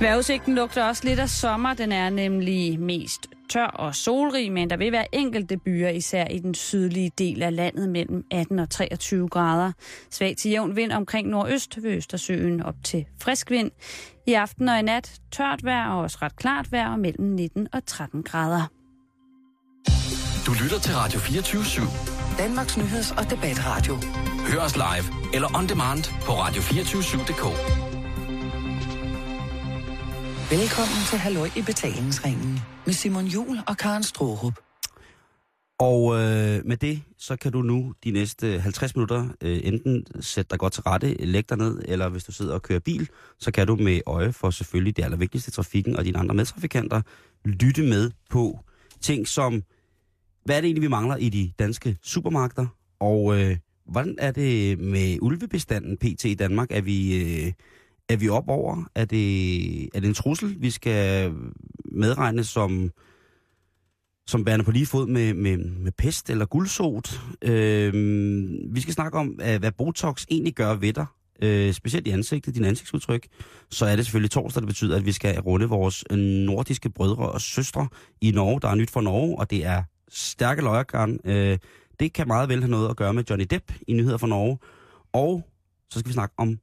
Vejrudsigten lugter også lidt af sommer. Den er nemlig mest tør og solrig, men der vil være enkelte byer, især i den sydlige del af landet mellem 18 og 23 grader. Svag til jævn vind omkring nordøst ved Østersøen op til frisk vind. I aften og i nat tørt vejr og også ret klart vejr mellem 19 og 13 grader. Du lytter til Radio 24 /7. Danmarks Nyheds- og Debatradio. Hør os live eller on demand på radio247.dk. Velkommen til Halløj i betalingsringen med Simon Jul og Karen Strohrup. Og øh, med det, så kan du nu de næste 50 minutter øh, enten sætte dig godt til rette, lægge dig ned, eller hvis du sidder og kører bil, så kan du med øje for selvfølgelig det allervigtigste trafikken og dine andre medtrafikanter, lytte med på ting som, hvad er det egentlig, vi mangler i de danske supermarkeder, og øh, hvordan er det med ulvebestanden pt. i Danmark? Er vi, øh, er vi op over? Er det, er det en trussel, vi skal medregne som som bærende på lige fod med, med, med pest eller guldsot. Øh, vi skal snakke om, øh, hvad Botox egentlig gør ved dig, øh, specielt i ansigtet, din ansigtsudtryk. Så er det selvfølgelig torsdag, det betyder, at vi skal runde vores nordiske brødre og søstre i Norge. Der er nyt fra Norge, og det er stærke løjergarn. Øh, det kan meget vel have noget at gøre med Johnny Depp i Nyheder fra Norge. Og så skal vi snakke om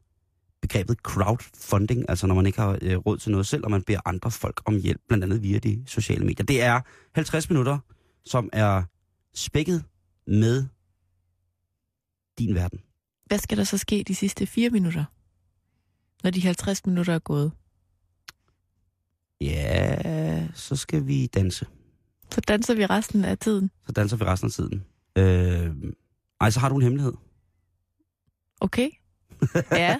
begrebet crowdfunding, altså når man ikke har øh, råd til noget selv, og man beder andre folk om hjælp, blandt andet via de sociale medier. Det er 50 minutter, som er spækket med din verden. Hvad skal der så ske de sidste fire minutter, når de 50 minutter er gået? Ja, så skal vi danse. Så danser vi resten af tiden? Så danser vi resten af tiden. Øh, ej, så har du en hemmelighed. Okay. Ja,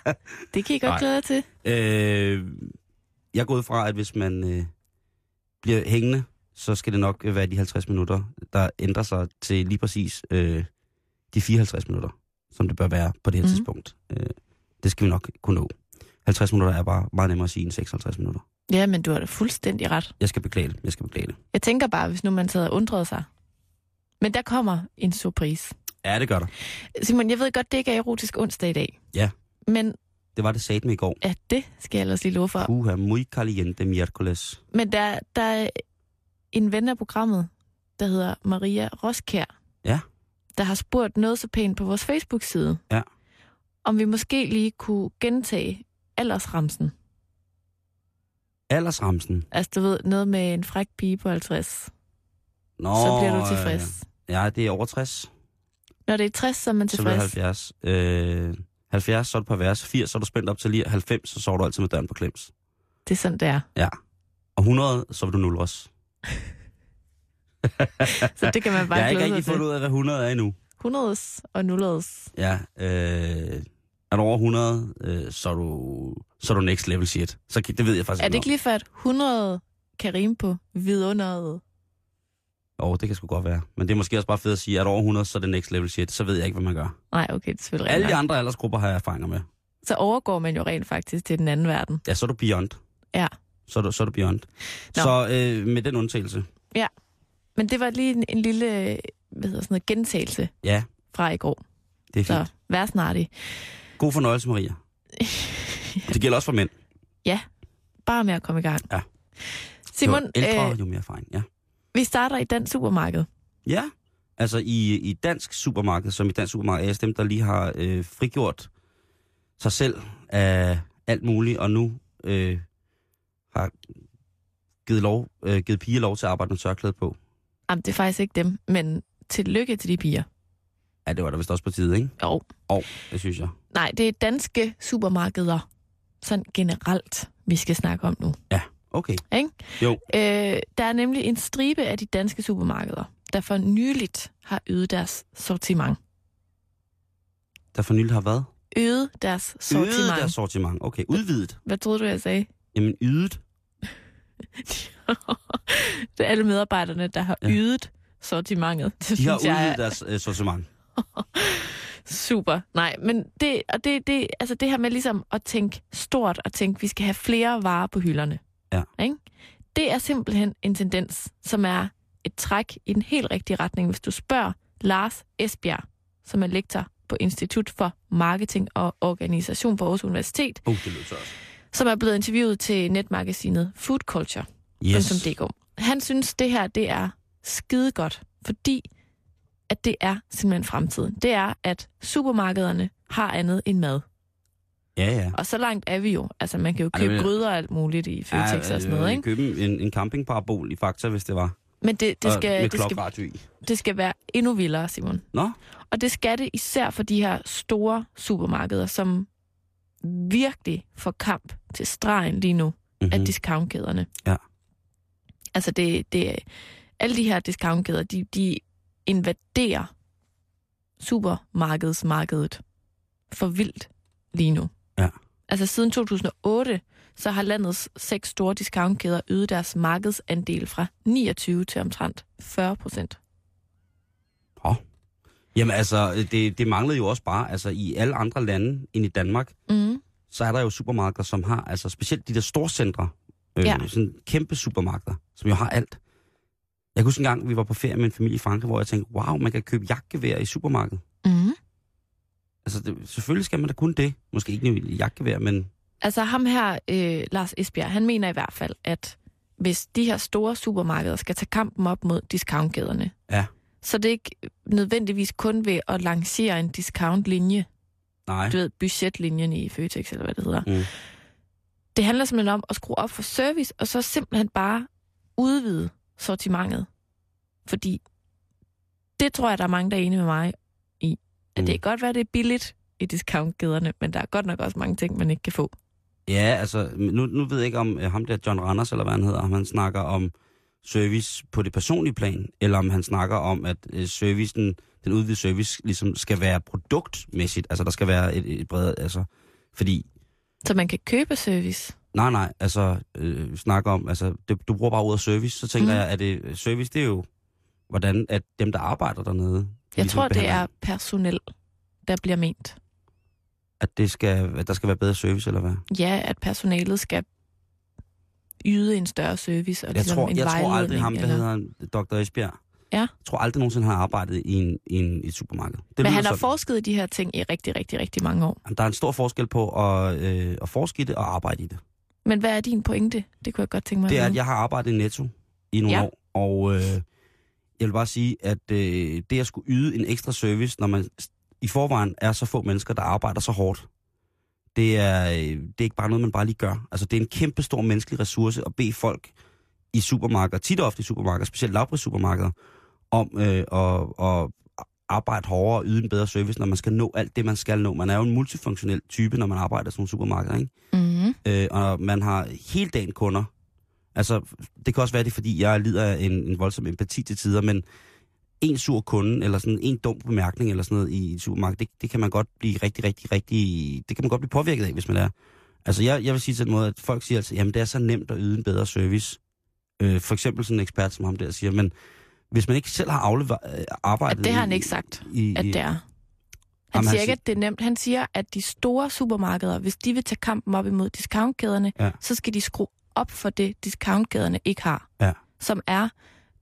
det kan I godt Nej. glæde jer til. Øh, jeg er gået fra, at hvis man øh, bliver hængende, så skal det nok være de 50 minutter, der ændrer sig til lige præcis øh, de 54 minutter, som det bør være på det her mm. tidspunkt. Øh, det skal vi nok kunne nå. 50 minutter er bare meget nemmere at sige end 56 minutter. Ja, men du har da fuldstændig ret. Jeg skal beklage det. Jeg skal beklage det. Jeg tænker bare, hvis nu man sad og undrede sig. Men der kommer en surprise. Ja, det gør der. Simon, jeg ved godt, det ikke er erotisk onsdag i dag. Ja. Men Det var det sat med i går. ja, det skal jeg ellers lige love for. Puha, muy caliente miércoles. Men der, der er en ven af programmet, der hedder Maria Roskær. Ja. Der har spurgt noget så pænt på vores Facebook-side. Ja. Om vi måske lige kunne gentage aldersramsen. Aldersramsen. Altså, du ved, noget med en fræk pige på 50. Nå, så bliver du tilfreds. Øh, ja, det er over 60. Når det er 60, så er man Så bliver det tilfreds. 70. Øh, 70, så er du på vers. 80, så er du spændt op til lige 90, så sover du altid med døren på klems. Det er sådan, det er. Ja. Og 100, så vil du nulle os. Så det kan man bare Jeg har ikke rigtig fundet ud af, hvad 100 er endnu. 100 og 0 Ja, øh, er du over 100, øh, så, er du, så er du next level shit. Så det ved jeg faktisk Er det ikke lige for, at 100 kan rime på vidunderet? Jo, det kan sgu godt være. Men det er måske også bare fedt at sige, at er over 100, så er det next level shit. Så ved jeg ikke, hvad man gør. Nej, okay, det er selvfølgelig Alle de rigtigt. andre aldersgrupper har jeg erfaringer med. Så overgår man jo rent faktisk til den anden verden. Ja, så er du beyond. Ja. Så er du, så er du beyond. Nå. Så øh, med den undtagelse. Men det var lige en, en lille hvad hedder sådan noget, gentagelse Ja, fra i går. det er fint. Så vær snartig. God fornøjelse, Maria. Det gælder også for mænd. Bare med at komme i gang. Ja. Simon, jo ældre, øh, jo mere erfaring. Ja. Vi starter i dansk supermarked. ja, altså i, i dansk supermarked, som i dansk supermarked, er dem, der lige har øh, frigjort sig selv af alt muligt, og nu øh, har givet, lov, øh, givet piger lov til at arbejde med tørklæde på. Jamen, det er faktisk ikke dem, men tillykke til de piger. Ja, det var der vist også på tide, ikke? Jo. Og det synes jeg. Nej, det er danske supermarkeder, sådan generelt, vi skal snakke om nu. Okay. Ikke? Jo. Øh, der er nemlig en stribe af de danske supermarkeder, der for nyligt har øget deres sortiment. Der for nylig har været Øget deres sortiment. Øget deres sortiment. Okay, udvidet. Hvad troede du, jeg sagde? Jamen, ydet. det er alle medarbejderne, der har Ja. ydet sortimentet. Det De har jeg udvidet er deres øh, sortiment. super. Nej, men det, og det, det, altså det her med ligesom at tænke stort og tænke, vi skal have flere varer på hylderne. Ja. Ikke? Det er simpelthen en tendens, som er et træk i den helt rigtige retning, hvis du spørger Lars Esbjerg, som er lektor på Institut for Marketing og Organisation på Aarhus Universitet. Uh, det lyder tørt. som er blevet interviewet til netmagasinet Food Culture. Yes. .dk. Han synes, det her det er skide godt, fordi at det er simpelthen fremtiden. Det er, at supermarkederne har andet end mad. Ja, ja. Og så langt er vi jo. Altså, man kan jo købe vil- gryder og alt muligt i Føtex og sådan noget, ikke? Købe en, en campingparabol i Fakta, hvis det var. Men det, det, skal, det, skal, det skal være endnu vildere, Simon. Nå, Og det skal det især for de her store supermarkeder, som virkelig får kamp til stregen lige nu mm-hmm. af Mhm. discountkæderne. Ja. Altså det, det, alle de her discountkæder, de, de invaderer supermarkedsmarkedet for vildt lige nu. Ja. Altså siden 2008, så har landets seks store discountkæder øget deres markedsandel fra 29 til omtrent 40 procent. Jamen altså, det, det manglede jo også bare, altså i alle andre lande end i Danmark, Mm. så er der jo supermarkeder, som har, altså specielt de der storcentre, øh, Ja. sådan kæmpe supermarkeder, som jo har alt. Jeg kunne huske en gang, vi var på ferie med en familie i Frankrig, hvor jeg tænkte, wow, man kan købe jagtgevær i supermarkedet. Mm. Altså det, selvfølgelig skal man da kun det. Måske ikke en jagtgevær, men Altså ham her, øh, Lars Esbjerg, han mener i hvert fald, at hvis de her store supermarkeder skal tage kampen op mod discountkæderne, Ja. så det er ikke nødvendigvis kun ved at lancere en discountlinje, nej. du ved, budgetlinjen i Føtex, eller hvad det hedder. Mm. Det handler simpelthen om at skrue op for service, og så simpelthen bare udvide sortimentet. Fordi det tror jeg, der er mange, der er enige med mig. At Mm. det kan godt være, det er billigt i discountkæderne, men der er godt nok også mange ting, man ikke kan få. Ja, altså, nu, nu ved jeg ikke om øh, ham der John Randers, eller hvad han hedder, om han snakker om service på det personlige plan, eller om han snakker om, at øh, servicen, den udvidede service, ligesom skal være produktmæssigt. Altså, der skal være et, et bredt, altså, fordi, Så man kan købe service. nej, nej, altså, øh, vi snakker om, altså, det, du bruger bare ordet service, så tænker mm. jeg, at det, service, det er jo, hvordan at dem, der arbejder dernede, Jeg ligesom tror, det er personel, der bliver ment. at, det skal, at der skal være bedre service, eller hvad? Ja, at personalet skal yde en større service og Jeg ligesom tror, en jeg tror aldrig ham, der eller- hedder Dr. Esbjerg. Ja. Jeg tror aldrig nogensinde, han har arbejdet i, en, i, en, i et supermarked. Det Men han har sådan. forsket i de her ting i rigtig, rigtig, rigtig mange år. Jamen, Der er en stor forskel på at, øh, at forske i det og arbejde i det. Men hvad er din pointe? Det kunne jeg godt tænke mig Det er, at jeg har arbejdet i Netto i nogle Ja. år, og øh, jeg vil bare sige, at øh, det at skulle yde en ekstra service, når man i forvejen er så få mennesker, der arbejder så hårdt, det er, øh, det er ikke bare noget, man bare lige gør. Altså, det er en kæmpe stor menneskelig ressource at bede folk i supermarkeder, tit og ofte i supermarkeder, specielt lavprissupermarkeder, om øh, at, at arbejde hårdere og yde en bedre service, når man skal nå alt det, man skal nå. Man er jo en multifunktionel type, når man arbejder i sådan nogle supermarkeder, ikke? Mm-hmm. øh, og man har hele dagen kunder. Altså, det kan også være det, er, fordi jeg lider af en, en voldsom empati til tider, men en sur kunde, eller sådan en dum bemærkning, eller sådan noget i et supermarked, det, det kan man godt blive rigtig, rigtig, rigtig, det kan man godt blive påvirket af, hvis man er. Altså, jeg, jeg vil sige til den måde, at folk siger altså, jamen, det er så nemt at yde en bedre service. Øh, for eksempel sådan en ekspert som ham der siger, men hvis man ikke selv har aflever, øh, arbejdet... At det har han ikke sagt, i, at i- det er. Han Jamen, siger ikke, at det er nemt. Han siger, at de store supermarkeder, hvis de vil tage kampen op imod discountkæderne, Ja. så skal de skrue op for det, discountkæderne ikke har. Ja. Som er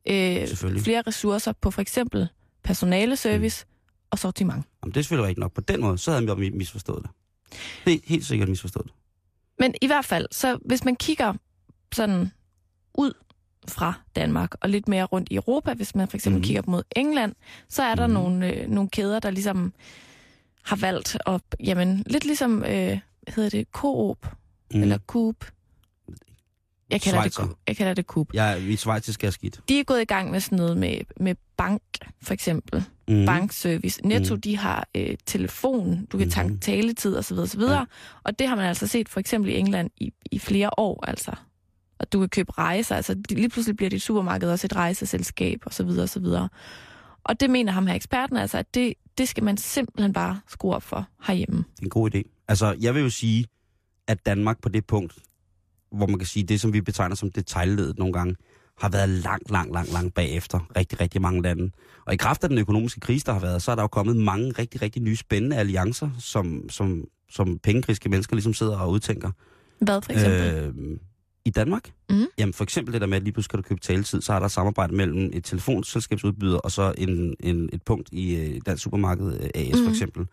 øh, flere ressourcer på for eksempel personaleservice mm. og sortiment. Jamen, det er selvfølgelig ikke nok. På den måde, så havde jeg misforstået det. Det er helt sikkert misforstået det. Men i hvert fald, så hvis man kigger sådan ud fra Danmark og lidt mere rundt i Europa, hvis man for eksempel mm. kigger mod England, så er der Mhm. nogle, øh, nogle kæder, der ligesom har valgt at, jamen, lidt ligesom, øh, hedder det Coop mm. eller Coop. Jeg kalder, det, Schweizer. Coop. jeg kalder det Coop. Ja, i schweizisk er skidt. De er gået i gang med sådan noget med, med bank, for eksempel. Mm. Mm. Bankservice. Netto, mm. de har øh, telefon, du kan tanke Mhm. taletid osv. osv. Ja. Og det har man altså set for eksempel i England i, i flere år, altså. Og du kan købe rejser, altså lige pludselig bliver dit supermarked også et rejseselskab osv. osv. Og det mener ham her eksperten altså, at det, det skal man simpelthen bare skrue op for herhjemme. Det er en god idé. Altså, jeg vil jo sige, at Danmark på det punkt, hvor man kan sige, det som vi betegner som detaljledet nogle gange, har været langt, langt, langt, langt bagefter rigtig, rigtig mange lande. Og i kraft af den økonomiske krise, der har været, så er der jo kommet mange rigtig, rigtig nye spændende alliancer, som, som, som pengekriske mennesker ligesom sidder og udtænker. Hvad for eksempel? Øh. I Danmark? Mhm. Jamen for eksempel det der med, at lige pludselig skal du købe taletid, så er der samarbejde mellem et telefonselskabsudbyder og så en, en, et punkt i øh, Dansk Supermarked øh, AS for Mhm. eksempel.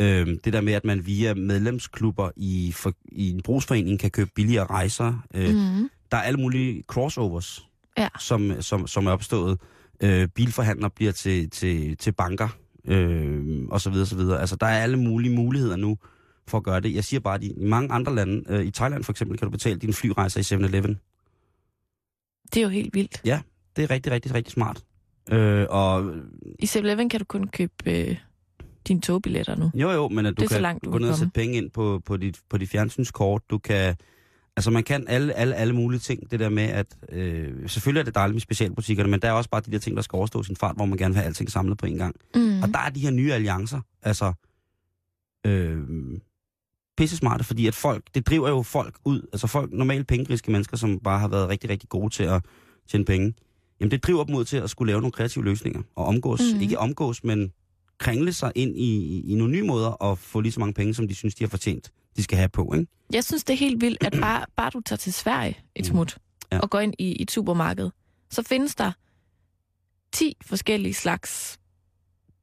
Øhm, det der med, at man via medlemsklubber i, for, i en brugsforening kan købe billigere rejser. Øh, Mm. Der er alle mulige crossovers, Ja. som, som, som er opstået. Øh, bilforhandlere bliver til, til, til banker, øh, og så videre, så videre. Altså, der er alle mulige muligheder nu for at gøre det. Jeg siger bare, at i mange andre lande, øh, i Thailand for eksempel, kan du betale dine flyrejser i 7-Eleven. Det er jo helt vildt. Det er rigtig, rigtig, rigtig smart. Øh, og I 7-Eleven kan du kun købe øh, dine togbilletter nu. jo, jo, men at du Det så kan langt, du gå ned og sætte penge ind på, på, dit, på dit fjernsynskort. Du kan... Altså, man kan alle, alle, alle mulige ting. Det der med, at... Øh, selvfølgelig er det dejligt med specialbutikkerne, men der er også bare de der ting, der skal overstå sin fart, hvor man gerne vil have alting samlet på en gang. Mm. Og der er de her nye alliancer, altså øh, pisse smarte, fordi at folk, det driver jo folk ud, altså folk, normalt pengegriske mennesker, som bare har været rigtig, rigtig gode til at tjene penge, jamen det driver dem ud til at skulle lave nogle kreative løsninger, og omgås, mm. ikke omgås, men kringle sig ind i, i, nogle nye måder, og få lige så mange penge, som de synes, de har fortjent, de skal have på, ikke? Jeg synes, det er helt vildt, at bare, bare du tager til Sverige et Mm. smut Ja. og går ind i, i et supermarked, så findes der 10 forskellige slags,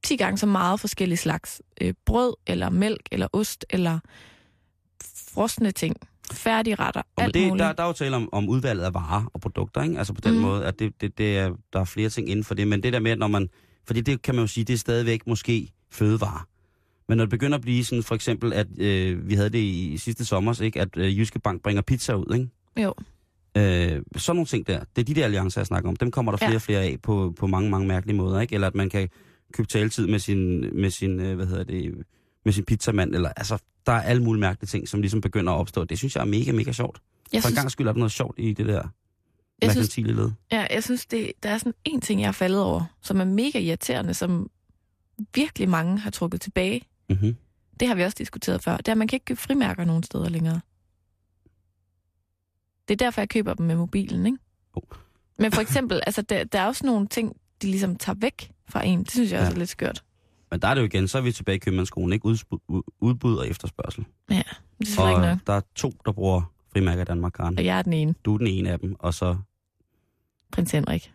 10 gange så meget forskellige slags øh, brød, eller mælk, eller ost, eller frosne ting, færdigretter, Og alt det, muligt. der, der er jo tale om, om udvalget af varer og produkter, ikke? Altså på den mm. måde, at det, det, det er, der er flere ting inden for det. Men det der med, at når man... Fordi det kan man jo sige, det er stadigvæk måske fødevarer. Men når det begynder at blive sådan, for eksempel, at øh, vi havde det i, sidste sommer, ikke? At øh, Jyske Bank bringer pizza ud, ikke? Jo. Øh, sådan nogle ting der. Det er de der alliancer, jeg snakker om. Dem kommer der flere Ja. og flere af på, på mange, mange mærkelige måder, ikke? Eller at man kan købe taletid med sin, med sin, øh, hvad hedder det, med sin pizzamand, eller altså, der er alle mulige mærkelige ting, som ligesom begynder at opstå. Det synes jeg er mega, mega sjovt. jeg For en synes, gang skyld er der noget sjovt i det der jeg synes, led. ja, jeg synes det, der er sådan en ting, jeg har faldet over, som er mega irriterende, som virkelig mange har trukket tilbage. Mm-hmm. Det har vi også diskuteret før. Det er, at man kan ikke købe frimærker nogen steder længere. Det er derfor, jeg køber dem med mobilen, ikke? Jo. Men for eksempel, altså, der, der er også nogle ting, de ligesom tager væk fra en. Det synes jeg også Ja. er lidt skørt. Men der er det jo igen, så er vi tilbage i købmandsskolen, ikke? Udbud og efterspørgsel. Det er selvfølgelig ikke Og nok. der er to, der bruger frimærker Danmark, Karen. Og jeg er den ene, Du er den ene af dem, og så prins Henrik.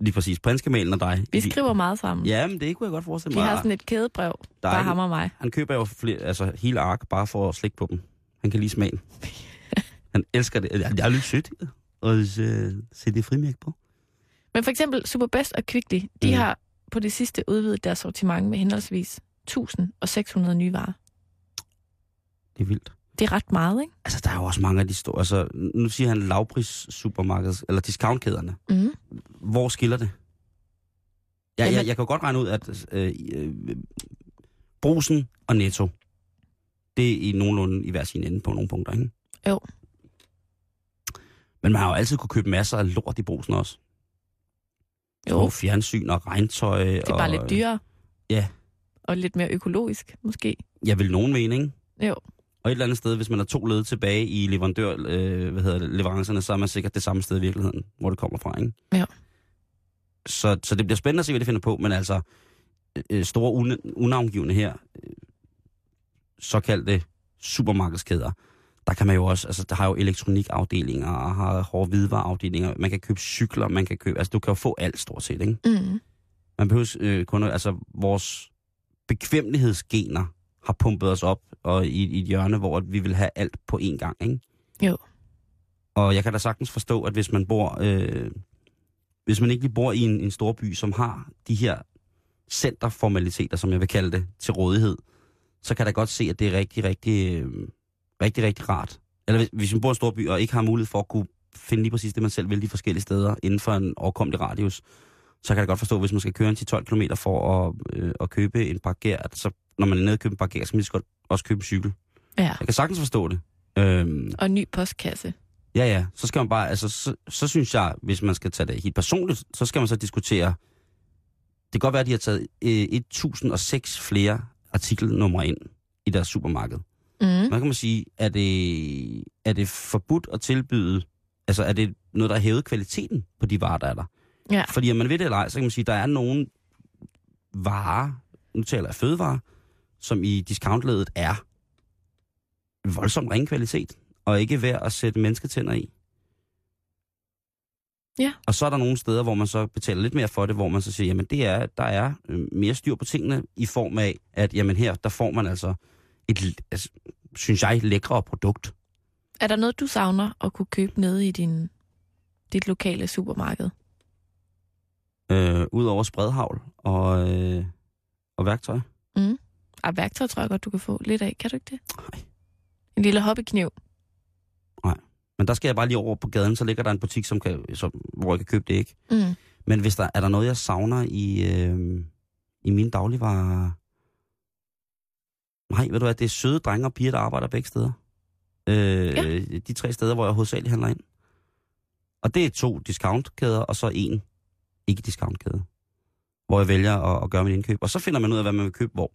lige præcis prinskamalen og dig. Vi skriver meget sammen. Ja, men det kunne jeg godt forestille Vi mig. har sådan et kædebrev, der bare ham og mig. han køber jo flere, altså hele ark bare for at slikke på dem. Han kan lige smage Han elsker det. Jeg er lidt sødt og øh, se det frimærke på. Men for eksempel Superbest og Kvickly, de Mm. har på det sidste udvidet deres sortiment med henholdsvis 1000 og 600 nye varer. Det er vildt. Det er ret meget, ikke? Altså, der er jo også mange af de store... Altså, nu siger han lavpris supermarkeds, eller discountkæderne. Mm. Hvor skiller det? Ja, Jamen- jeg, jeg kan godt regne ud, at øh, øh, brusen og netto, det er i nogenlunde i hver sin ende på nogle punkter, ikke? Jo. Men man har jo altid kunne købe masser af lort i brusen også. Jo, Og fjernsyn og regntøj. det er og, bare lidt dyrere. Ja. Og lidt mere økologisk, måske. Jeg vil nogen mene, ikke? Jo. Og et eller andet sted, hvis man er to led tilbage i leverandør, øh, hvad hedder det, leverancerne, så er man sikkert det samme sted i virkeligheden, hvor det kommer fra, ikke? Ja. Så, så det bliver spændende at se, hvad de finder på, men altså, øh, store un- unavngivende her, øh, såkaldte supermarkedskæder, der kan man jo også, altså der har jo elektronikafdelinger, og har hårde hvidevareafdelinger, man kan købe cykler, man kan købe, altså du kan jo få alt stort set, ikke? Mm. Man behøver øh, kun, altså vores bekvemmelighedsgener har pumpet os op og i, i et hjørne, hvor vi vil have alt på én gang, ikke? Jo. Og jeg kan da sagtens forstå, at hvis man bor, øh, hvis man ikke lige bor i en, en stor by, som har de her centerformaliteter, som jeg vil kalde det, til rådighed, så kan jeg da godt se, at det er rigtig, rigtig, øh, rigtig, rigtig rart. Eller hvis, hvis man bor i en stor by og ikke har mulighed for at kunne finde lige præcis det, man selv vil de forskellige steder inden for en overkommelig radius, så kan jeg godt forstå, hvis man skal køre en 10-12 km for at, øh, at købe en parker, så når man er nede og købe en parker, så kan man lige så godt også købe en cykel. Ja. Jeg kan sagtens forstå det. Øhm, Og en ny postkasse. Ja, ja. Så skal man bare, altså, så, så synes jeg, hvis man skal tage det helt personligt, så skal man så diskutere, det kan godt være, at de har taget øh, 1006 flere artikelnumre ind i deres supermarked. Mm. Man kan man sige, er det, er det forbudt at tilbyde, altså er det noget, der har hævet kvaliteten på de varer, der er der? Ja. Fordi om man ved det eller ej, så kan man sige, at der er nogle varer, nu taler jeg fødevarer, som i discountledet er voldsomt ringe kvalitet, og ikke værd at sætte mennesketænder i. Ja. Og så er der nogle steder, hvor man så betaler lidt mere for det, hvor man så siger, jamen det er, der er øh, mere styr på tingene i form af, at jamen her, der får man altså et, altså, synes jeg, lækre produkt. Er der noget, du savner at kunne købe nede i din, dit lokale supermarked? Øh, Udover spredhavl og, øh, og værktøj. Mm. Og værktøj tror jeg godt, du kan få lidt af. Kan du ikke det? Nej. En lille hobbykniv. Men der skal jeg bare lige over på gaden, så ligger der en butik, som kan, som, hvor jeg kan købe det ikke. Mm. Men hvis der er der noget, jeg savner i, øh, i mine dagligvarer... Nej, ved du hvad, det er søde drenge og piger, der arbejder begge steder. Øh, Ja. De tre steder, hvor jeg hovedsageligt handler ind. Og det er to discountkæder, og så en ikke-discountkæde. Hvor jeg vælger at, at gøre min indkøb. Og så finder man ud af, hvad man vil købe hvor.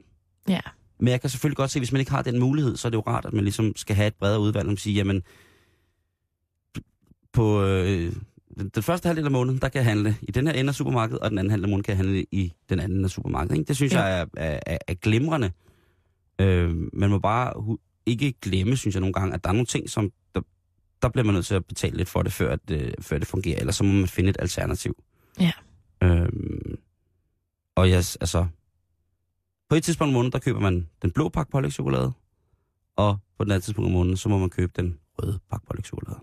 Ja. Men jeg kan selvfølgelig godt se, hvis man ikke har den mulighed, så er det jo rart, at man ligesom skal have et bredere udvalg, og sige, jamen, på øh, den, den første halvdel af måneden, der kan jeg handle i den her ende af supermarkedet, og den anden halvdel af måneden kan jeg handle i den anden af supermarkedet. Ikke? Det synes Ja. jeg er, er, er, er glimrende. Øh, man må bare ikke glemme, synes jeg nogle gange, at der er nogle ting, som der, der bliver man nødt til at betale lidt for det, før, at, øh, før det fungerer, ellers så må man finde et alternativ. Ja. Øh, og jeg, altså, på et tidspunkt om måneden, der køber man den blå pakke pålægtschokolade, og på den anden tidspunkt om måneden, så må man købe den røde pakke pålægtschokolade.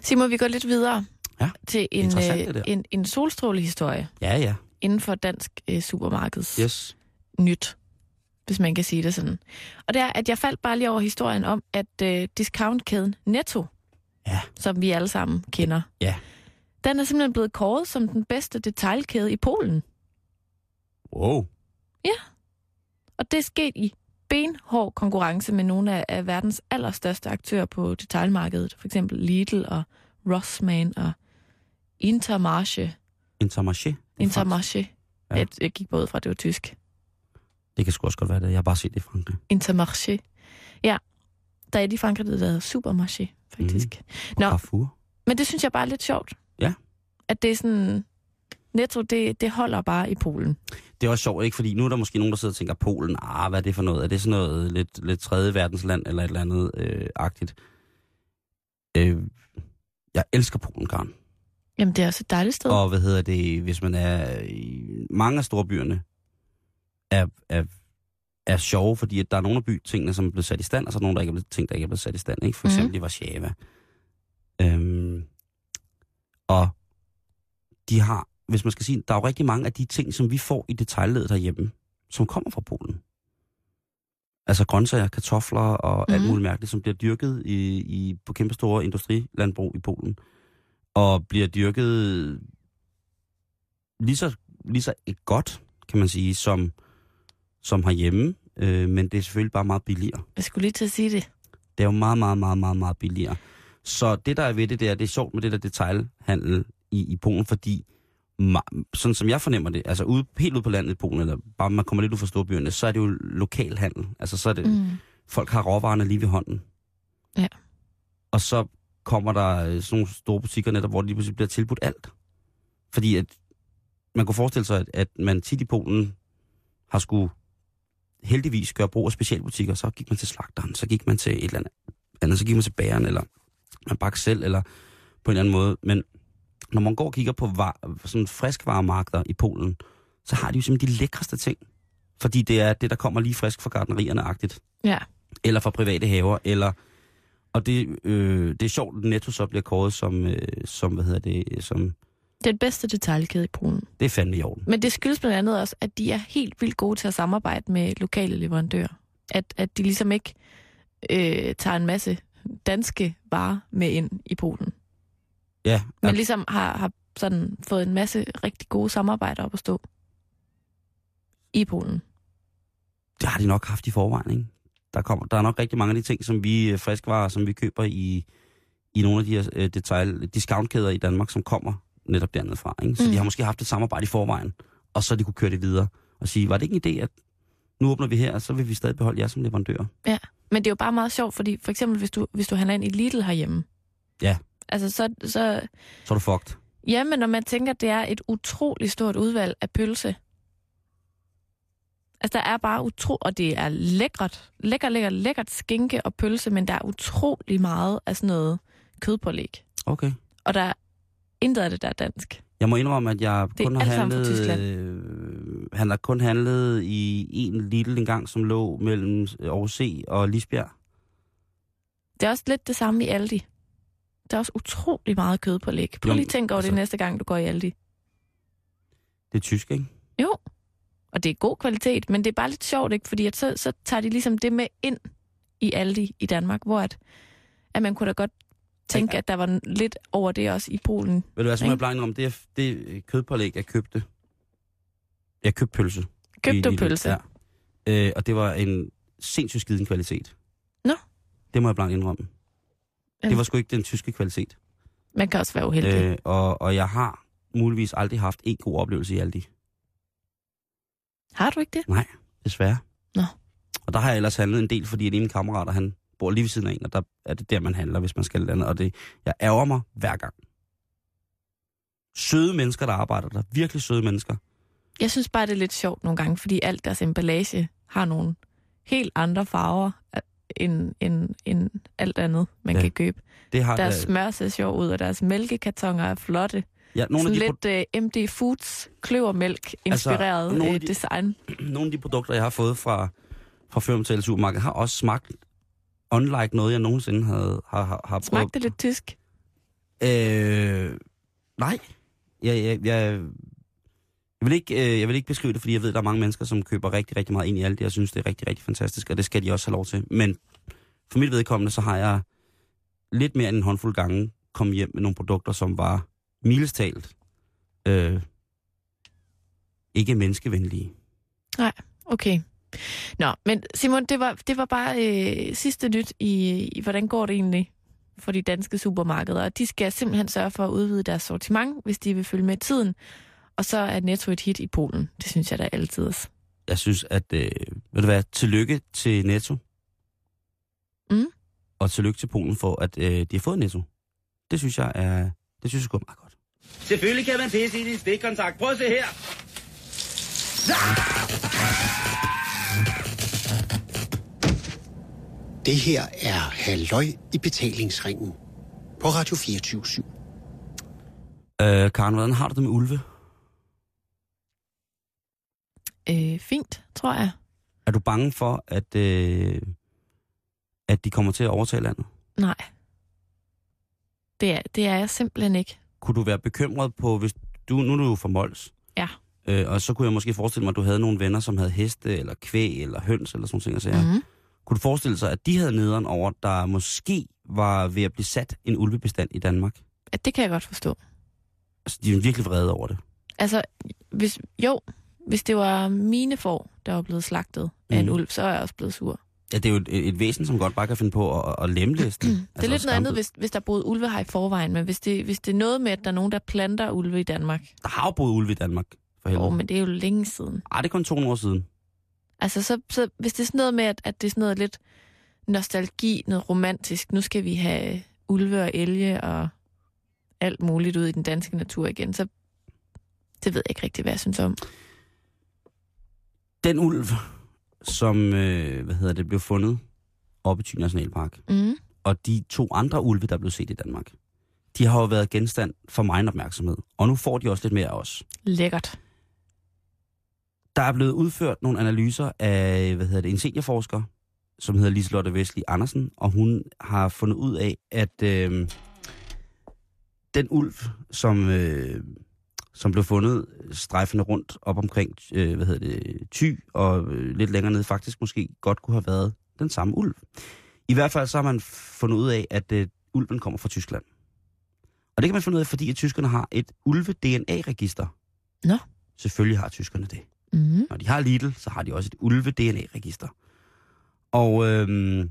Simon, vi går lidt videre Ja, til en, øh, en, en solstrålehistorie Ja, ja. inden for dansk øh, supermarkeds Yes. nyt, hvis man kan sige det sådan. Og det er, at jeg faldt bare lige over historien om, at øh, discountkæden Netto, Ja. som vi alle sammen kender, Ja. Den er simpelthen blevet kåret som den bedste detailkæde i Polen. Wow. Og det er sket i benhård konkurrence med nogle af, af verdens allerstørste aktører på detailmarkedet. For eksempel Lidl og Rossmann og Intermarché. Intermarché. Er. Intermarché. Ja. Ja. Jeg, jeg gik både fra, at det var tysk. Det kan sgu også godt være det. Jeg har bare set det i Frankrig. Intermarché. Ja, der er de i Frankrig, der hedder Supermarché, faktisk. Mm. Og Nå. Carrefour. Men det synes jeg bare er lidt sjovt. Ja. At det er sådan... Netto, det, det holder bare i Polen. Det er også sjovt, ikke? Fordi nu er der måske nogen, der sidder og tænker, Polen, ah, hvad er det for noget? Er det sådan noget lidt, lidt tredje verdensland eller et eller andet øh, agtigt? Øh, jeg elsker Polen, Karen. Jamen, det er også et dejligt sted. Og hvad hedder det, hvis man er i mange af storbyerne, er, er, er sjove, fordi at der er nogle af bytingene, som er blevet sat i stand, og så er der nogle, der ikke er blevet, ting, der ikke er blevet sat i stand. Ikke? For Mhm. eksempel i Warszawa. Øhm, og de har, hvis man skal sige, der er jo rigtig mange af de ting, som vi får i detaljledet herhjemme, som kommer fra Polen. Altså grøntsager, kartofler og mm. alt Mhm. muligt mærkeligt, som bliver dyrket i, i, på kæmpe store industrilandbrug i Polen. Og bliver dyrket lige så, lige så godt, kan man sige, som, som herhjemme. Øh, men det er selvfølgelig bare meget billigere. Jeg skulle lige til at sige det. Det er jo meget, meget, meget, meget, meget billigere. Så det, der er ved det, det er, det er sjovt med det der detailhandel i, i Polen, fordi sådan som jeg fornemmer det, altså ude, helt ude på landet i Polen, eller bare man kommer lidt ud fra storbyerne, så er det jo lokal handel. Altså så er det, Mm. folk har råvarerne lige ved hånden. Ja. Og så kommer der øh, sådan nogle store butikker netop, hvor det lige pludselig bliver tilbudt alt. Fordi at man kunne forestille sig, at, at man tit i Polen har skulle heldigvis gøre brug af specialbutikker. Så gik man til slagteren, så gik man til et eller andet, andet så gik man til bageren, eller man bagte selv, eller på en anden måde. Men når man går og kigger på var, sådan friskvaremarkeder i Polen, så har de jo simpelthen de lækreste ting. Fordi det er det, der kommer lige frisk fra gardnerierne-agtigt Ja. eller fra private haver, eller og det, øh, det er sjovt, at Netto så bliver kåret som, øh, som hvad hedder det, som, Det er den bedste detailkæde i Polen. det er fandme i orden. Men det skyldes blandt andet også, at de er helt vildt gode til at samarbejde med lokale leverandører. At, at de ligesom ikke øh, tager en masse danske varer med ind i Polen. Ja, Men ja, ligesom har, har sådan fået en masse rigtig gode samarbejder op at stå i Polen. det har de nok haft i forvejen, ikke? Der, kommer, der er nok rigtig mange af de ting, som vi øh, friskvarer, som vi køber i, i nogle af de her øh, detail, discountkæder i Danmark, som kommer netop dernede fra. Ikke? Så mm. De har måske haft et samarbejde i forvejen, og så de kunne køre det videre og sige, var det ikke en idé, at nu åbner vi her, og så vil vi stadig beholde jer som leverandør. Men det er jo bare meget sjovt, fordi for eksempel hvis du, hvis du handler ind i Lidl herhjemme. Ja. Altså så, så Så er du fucked. Jamen, når man tænker, at det er et utroligt stort udvalg af pølse. Altså, der er bare utro... Og det er lækkert. Lækker, lækker, lækkert skinke og pølse, men der er utrolig meget af sådan noget kødpålæg. Okay. Og der Intet af det, der er dansk. Jeg må indrømme, at jeg Det kun har handlet... Øh, han har kun handlet i en lille en gang, som lå mellem Aarhus C og Lisbjerg. Det er også lidt det samme i Aldi. Der er også utrolig meget kød på læg. Prøv lige at tænke over altså- det næste gang, du går i Aldi. Det er tysk, ikke? Jo, og det er god kvalitet, men det er bare lidt sjovt, ikke? Fordi at så, så tager de ligesom det med ind i Aldi i Danmark, hvor at, at man kunne da godt tænke, at der var lidt over det også i Polen. Ved du hvad, Ikke? jeg blande om, det er det kødpålæg, jeg købte. Jeg købte pølse. Købte du pølse? Ja. Øh, og det var en sindssygt skiden kvalitet. Nå. Det må jeg blankt indrømme. Ja. Det var sgu ikke den tyske kvalitet. Man kan også være uheldig. Øh. Øh, og, og jeg har muligvis aldrig haft en god oplevelse i Aldi. Har du ikke det? Nej, desværre. Nå. Og der har jeg ellers handlet en del, fordi en af mine kammerater, han bor lige ved siden af en, og der er det der, man handler, hvis man skal et andet. Og det, jeg ærger mig hver gang. Søde mennesker, der arbejder der. Virkelig søde mennesker. Jeg synes bare, det er lidt sjovt nogle gange, fordi alt deres emballage har nogle helt andre farver øh, end, end, end alt andet, man Ja. kan købe. Det har Deres øh, smør ser sjov ud, og deres mælkekartoner er flotte. ja, nogle, af Sådan de, lidt uh, MD Foods kløvermælk-inspireret Altså, nogle af de- design. nogle af de produkter, jeg har fået fra, fra Førmtal Supermarked, har også smagt unlike noget, jeg nogensinde havde, har, har, har prøvet. Smagte det lidt tysk? Øh, nej. Jeg, jeg, jeg, jeg, vil ikke, øh, jeg vil ikke beskrive det, fordi jeg ved, at der er mange mennesker, som køber rigtig, rigtig meget ind i alt det. Jeg synes, det er rigtig, rigtig fantastisk, og det skal de også have lov til. Men for mit vedkommende, så har jeg lidt mere end en håndfuld gange kommet hjem med nogle produkter, som var mildestalt øh, ikke menneskevenlige. Okay. Nå, men Simon, det var, det var bare øh, sidste nyt i, i, hvordan går det egentlig for de danske supermarkeder. Og de skal simpelthen sørge for at udvide deres sortiment, hvis de vil følge med tiden. Og så er Netto et hit i Polen. Det synes jeg da altid. Jeg synes, at, øh, ved du hvad, tillykke til Netto. Mm. Og tillykke til Polen for, at øh, de har fået Netto. Det synes jeg er, det synes jeg går meget godt. Selvfølgelig kan man pisse i din stikkontakt. Prøv at se her. Det her er Halløj i betalingsringen på Radio 24 Øh, Karen, hvordan har du det med ulve? Øh, fint, tror jeg. Er du bange for, at, øh, at de kommer til at overtage landet? Nej. Det er, det er jeg simpelthen ikke. Kunne du være bekymret på, hvis du, nu er du jo fra Mols, Ja. øh, og så kunne jeg måske forestille mig, at du havde nogle venner, som havde heste, eller kvæg, eller høns, eller sådan noget. Så ja. Mm-hmm. Kunne du forestille sig, at de havde nederen over, der måske var ved at blive sat en ulvebestand i Danmark? Det kan jeg godt forstå. Altså, de er virkelig vrede over det. Altså, hvis, jo, hvis det var mine får, der var blevet slagtet af en Mhm. ulv, så er jeg også blevet sur. Ja, det er jo et, et væsen, som godt bare kan finde på at, at lemlæste. Altså, det er lidt noget andet, hvis, hvis der boede ulve her i forvejen, men hvis det, hvis det er noget med, at der er nogen, der planter ulve i Danmark, Der har jo boet ulve i Danmark, for helvede. åh, men det er jo længe siden. Ej, det er kun 200 år siden. Altså, så, så hvis det er sådan noget med, at, at det er sådan noget lidt nostalgi, noget romantisk, nu skal vi have ulve og elge og alt muligt ud i den danske natur igen, så det ved jeg ikke rigtig, hvad jeg synes om. Den ulv, som øh, hvad hedder det, blev fundet oppe i Thy Nationalpark, Mm. og de to andre ulve, der blev set i Danmark, de har jo været genstand for meget opmærksomhed. Og nu får de også lidt mere af os. Lækkert. Der er blevet udført nogle analyser af, hvad hedder det, en seniorforsker, som hedder Liselotte Vestli Andersen, og hun har fundet ud af, at øh, den ulv, som, øh, som blev fundet strejfende rundt op omkring, øh, hvad hedder det, Thy, og øh, lidt længere ned faktisk måske godt kunne have været den samme ulv. I hvert fald så har man fundet ud af, at øh, ulven kommer fra Tyskland. Og det kan man finde ud af, fordi at tyskerne har et ulve-DNA-register. Nå. Selvfølgelig har tyskerne det. Mm. Når de har Lidl, så har de også et ulve-DNA-register. Og øhm,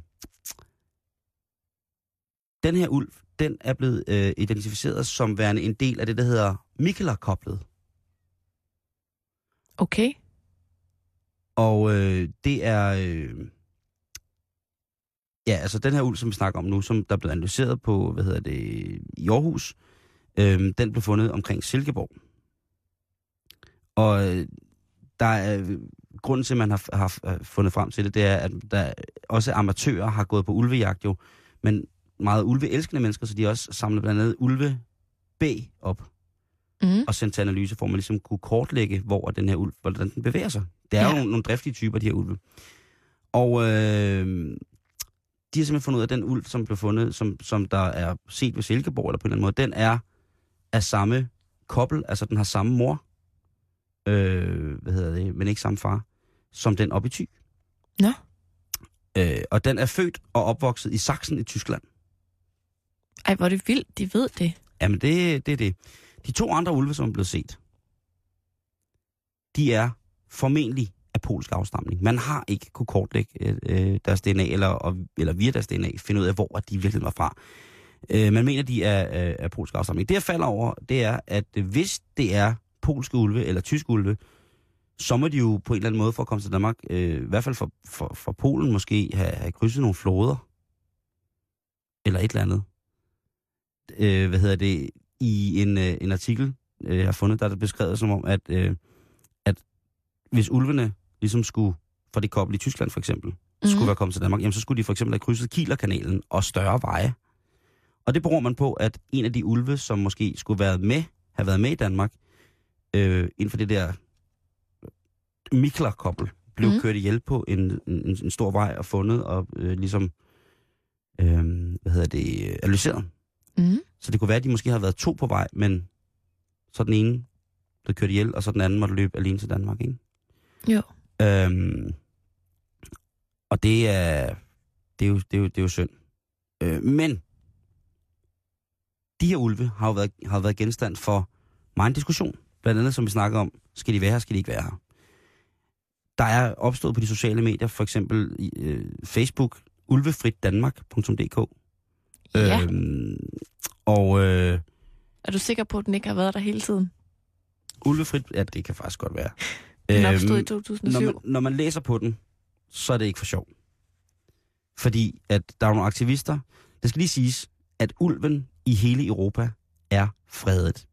den her ulv, den er blevet øh, identificeret som værende en del af det, der hedder Mikkeler-koblet. Okay. Og øh, det er... Øh, ja, altså den her ulv, som vi snakker om nu, som der er blevet analyseret på, hvad hedder det, i Aarhus, øh, den blev fundet omkring Silkeborg. Og øh, der er, grunden til, at man har, har fundet frem til det, det er, at der også amatører har gået på ulvejagt jo, men meget ulveelskende mennesker, så de også samlet blandt andet ulve bag op Mm. og sendt til analyse, for at man ligesom kunne kortlægge, hvor den her ulv, hvordan den bevæger sig. Det er ja. jo nogle, nogle driftige typer, de her ulve. Og øh, de har simpelthen fundet ud af, at den ulv, som blev fundet, som, som der er set ved Silkeborg, eller på en eller anden måde, den er af samme kobbel, altså den har samme mor, øh, hvad hedder det, men ikke samme far, som den oppe i Thy. Nå. Øh, og den er født og opvokset i Sachsen i Tyskland. Ej, hvor er det vildt, de ved det. Jamen, det, det er det. De to andre ulve, som er blevet set, de er formentlig af polsk afstamning. Man har ikke kunne kortlægge øh, deres DNA, eller, eller via deres DNA finde ud af, hvor de virkelig var fra. Øh, man mener, de er øh, af polsk afstamning. Det, jeg falder over, det er, at øh, hvis det er polske ulve eller tyske ulve, så må de jo på en eller anden måde for at komme til Danmark, øh, i hvert fald for, for, for Polen måske, have, have krydset nogle floder. Eller et eller andet. Øh, hvad hedder det? I en, øh, en artikel, øh, jeg har fundet, der er det beskrevet som om, at, øh, at hvis ulvene ligesom skulle, fra det kobbel i Tyskland for eksempel, mm. skulle være kommet til Danmark, jamen så skulle de for eksempel have krydset Kielerkanalen og større veje. Og det bruger man på, at en af de ulve, som måske skulle være med, have været med i Danmark, øh, inden for det der Mikler-kobbel, blev mm. kørt ihjel på en, en, en stor vej og fundet og øh, ligesom, øh, hvad hedder det, analyseret. Mm. Så det kunne være, at de måske har været to på vej, men så den ene blev kørt ihjel, og så den anden måtte løbe alene til Danmark, ikke? Jo. Øhm, og det er, det er, jo, det er, jo, det er jo synd. Øh, men de her ulve har jo været, har været genstand for meget diskussion. Blandt andet, som vi snakker om, skal de være her, skal de ikke være her? Der er opstået på de sociale medier, for eksempel i, øh, Facebook, ulvefritdanmark.dk. Ja. Øhm, og øh, Er du sikker på, at den ikke har været der hele tiden? ulvefrit, ja, det kan faktisk godt være. Den opstod i Øhm, 2007. når, man, når man læser på den, så er det ikke for sjov. Fordi at der er nogle aktivister. Det skal lige siges, at ulven i hele Europa er fredet.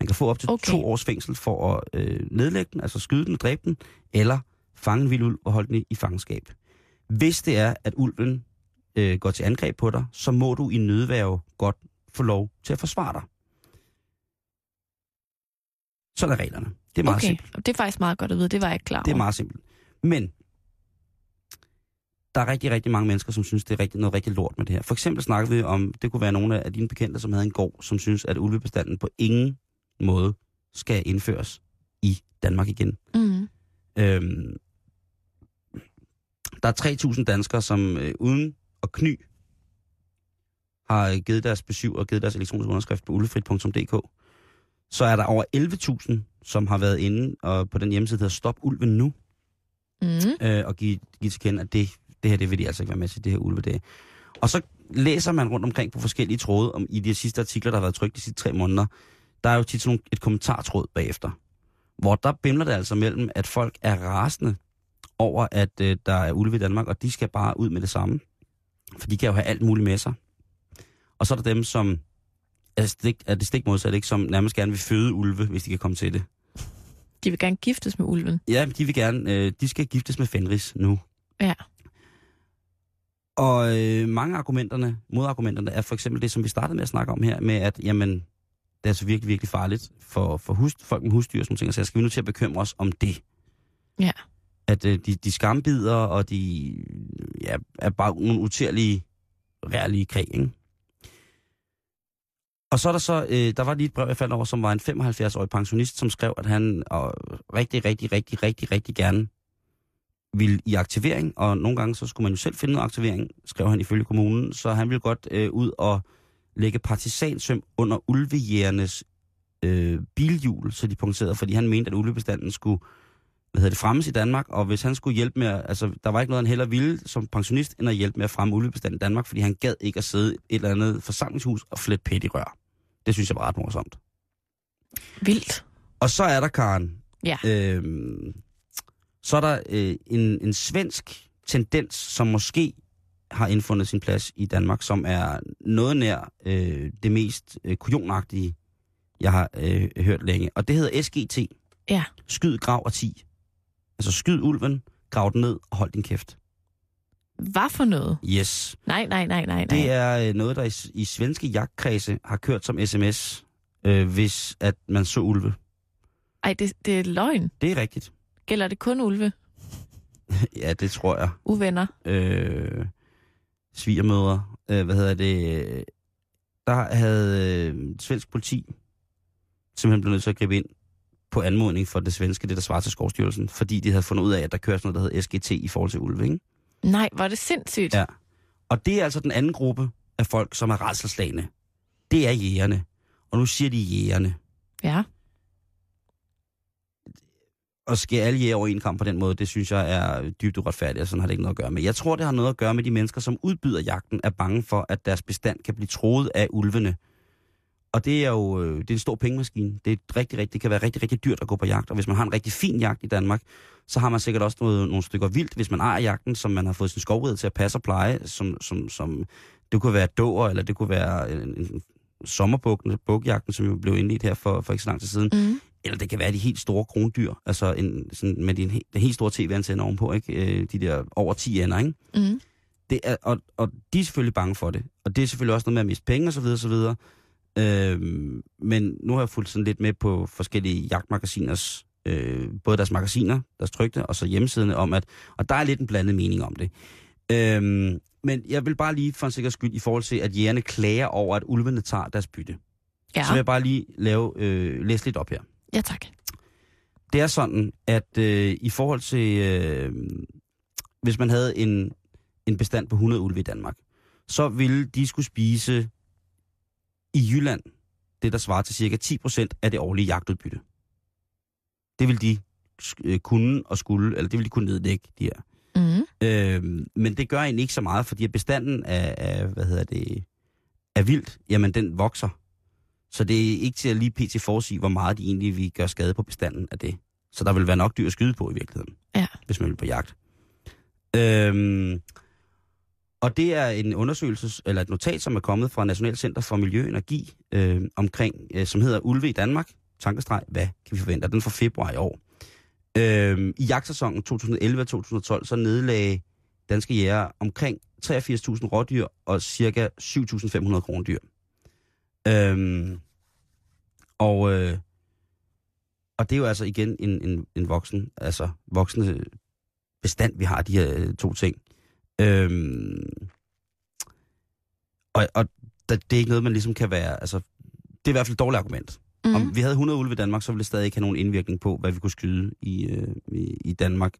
Man kan få op til Okay. to års fængsel for at øh, nedlægge den, altså skyde den og dræbe den, eller fange en vild ulv og holde den i, i fangenskab. Hvis det er, at ulven øh, går til angreb på dig, så må du i nødværve godt få lov til at forsvare dig. Sådan er reglerne. Det er meget okay, simpelt. det er faktisk meget godt at vide. Det var jeg ikke klar over. Det er meget simpelt. Men der er rigtig, rigtig mange mennesker, som synes, det er rigtig, noget rigtig lort med det her. For eksempel snakker vi om, det kunne være nogle af dine bekendte, som havde en gård, som synes, at ulvebestanden på ingen måde skal indføres i Danmark igen. Mm. Øhm, der er 3.000 danskere, som øh, uden at kny har øh, givet deres besøg og givet deres elektroniske underskrift på ulvefrit.dk. Så er der over 11.000, som har været inde og på den hjemmeside, der hedder Stop Ulven Nu, Mm. øh, og give, give til kende, at det, det her, det vil de altså ikke være med til, det her ulve det. Og så læser man rundt omkring på forskellige tråde, om i de sidste artikler, der har været trykt de sidste tre måneder, der er jo tit sådan nogle- et kommentartråd bagefter, hvor der bimler det altså mellem, at folk er rasende over, at øh, der er ulve i Danmark, og de skal bare ud med det samme. For de kan jo have alt muligt med sig. Og så er der dem, som er, stik, er det stik modsat, ikke? som nærmest gerne vil føde ulve, hvis de kan komme til det. De vil gerne giftes med ulven. Ja, de vil gerne, øh, de skal giftes med Fenris nu. Ja. Og øh, mange argumenterne, modargumenterne, er for eksempel det, som vi startede med at snakke om her, med at, jamen, det er altså virkelig, virkelig farligt for, for hus, folk med husdyr, som ting, så skal vi nu til at bekymre os om det. Ja. At øh, de, de skambider, og de ja, er bare nogle utærlige, rærlige krig, ikke? Og så er der så, øh, der var lige et brev, jeg faldt over, som var en 75-årig pensionist, som skrev, at han og rigtig, rigtig, rigtig, rigtig, rigtig gerne ville i aktivering, og nogle gange så skulle man jo selv finde noget aktivering, skrev han ifølge kommunen, så han ville godt øh, ud og lægge partisansøm under ulvejægernes øh, bilhjul, så de punkterede, fordi han mente, at ulvebestanden skulle hvad hedder det, fremmes i Danmark, og hvis han skulle hjælpe med, at- altså der var ikke noget, han heller ville som pensionist, end at hjælpe med at fremme ulvebestanden i Danmark, fordi han gad ikke at sidde i et eller andet forsamlingshus og flette pæt i rør. Det synes jeg var ret morsomt. Vildt. Og så er der, Karen, Ja. øhm, så er der øh, en, en svensk tendens, som måske har indfundet sin plads i Danmark, som er noget nær øh, det mest øh, kujonagtige, jeg har øh, hørt længe. Og det hedder SGT. Ja. Skyd, grav og 10. Altså skyd ulven, grav den ned og hold din kæft. Hvad for noget? Yes. Nej, nej, nej, nej, nej. Det er øh, noget, der i, i svenske jagtkredse har kørt som sms øh, hvis at man så ulve. Ej, det, det er løgn. Det er rigtigt. Gælder det kun ulve? Ja, det tror jeg. Uvenner? øh, svigermødre, øh, hvad hedder det, der havde øh, svensk politi simpelthen blevet nødt til at gribe ind på anmodning for det svenske, det der svarer til Skovstyrelsen, fordi de havde fundet ud af, at der kører sådan noget, der hedder SGT i forhold til ulve, ikke? Nej, er det sindssygt. Ja. Og det er altså den anden gruppe af folk, som er rædselslagende. Det er jægerne. Og nu siger de jægerne. ja at skære alle jæger over en kamp på den måde, det synes jeg er dybt uretfærdigt, og sådan har det ikke noget at gøre med. Jeg tror, det har noget at gøre med de mennesker, som udbyder jagten, er bange for, at deres bestand kan blive troet af ulvene. Og det er jo øh, det er en stor pengemaskine. Det, er rigtig, rigtig, det kan være rigtig, rigtig dyrt at gå på jagt. Og hvis man har en rigtig fin jagt i Danmark, så har man sikkert også noget, nogle stykker vildt, hvis man ejer jagten, som man har fået sin skovrede til at passe og pleje. Som, som, som, det kunne være dåer, eller det kunne være en, en sommerbukken, bukjagten, som jo blev indledt her for, for ikke så lang tid siden. Mm. Eller det kan være de helt store krondyr, altså en, sådan, med de, den helt store tv-antenne ovenpå, ikke? Øh, de der over 10 ender, ikke? Mm. Det er, og, og de er selvfølgelig bange for det. Og det er selvfølgelig også noget med at miste penge osv. osv. Øhm, men nu har jeg fulgt sådan lidt med på forskellige jagtmagasiners, øh, både deres magasiner, deres trygte, og så hjemmesiderne om, at, og der er lidt en blandet mening om det. Øhm, men jeg vil bare lige for en sikker skyld i forhold til, at jægerne klager over, at ulvene tager deres bytte. Ja. Så vil jeg bare lige lave, øh, læse lidt op her. Ja, tak. Det er sådan, at øh, i forhold til, øh, hvis man havde en, en bestand på 100 ulve i Danmark, så ville de skulle spise i Jylland det, der svarer til cirka 10% af det årlige jagtudbytte. Det vil de øh, kunne og skulle, eller det vil de kunne nedlægge, de her. Mm. Øh, men det gør egentlig ikke så meget, fordi bestanden af, af hvad hedder det, af vildt, jamen den vokser. Så det er ikke til at lige pt. forudsige, hvor meget de egentlig vil gøre skade på bestanden af det. Så der vil være nok dyr at skyde på i virkeligheden, Ja. hvis man vil på jagt. Øhm, og det er en undersøgelse, eller et notat, som er kommet fra National Center for Miljø og Energi, øh, omkring, øh, som hedder Ulve i Danmark. Tankestreg, hvad kan vi forvente? Den fra februar i år. Øh, I jagtsæsonen 2011-2012, så nedlagde danske jæger omkring 83.000 rådyr og cirka 7.500 krondyr. Øhm, og, øh, og det er jo altså igen en, en, en voksen, altså voksende bestand, vi har de her øh, to ting. Øhm, og og det er ikke noget, man ligesom kan være, altså det er i hvert fald et dårligt argument. Mm. Om vi havde 100 ulve i Danmark, så ville det stadig ikke have nogen indvirkning på, hvad vi kunne skyde i, øh, i, i Danmark.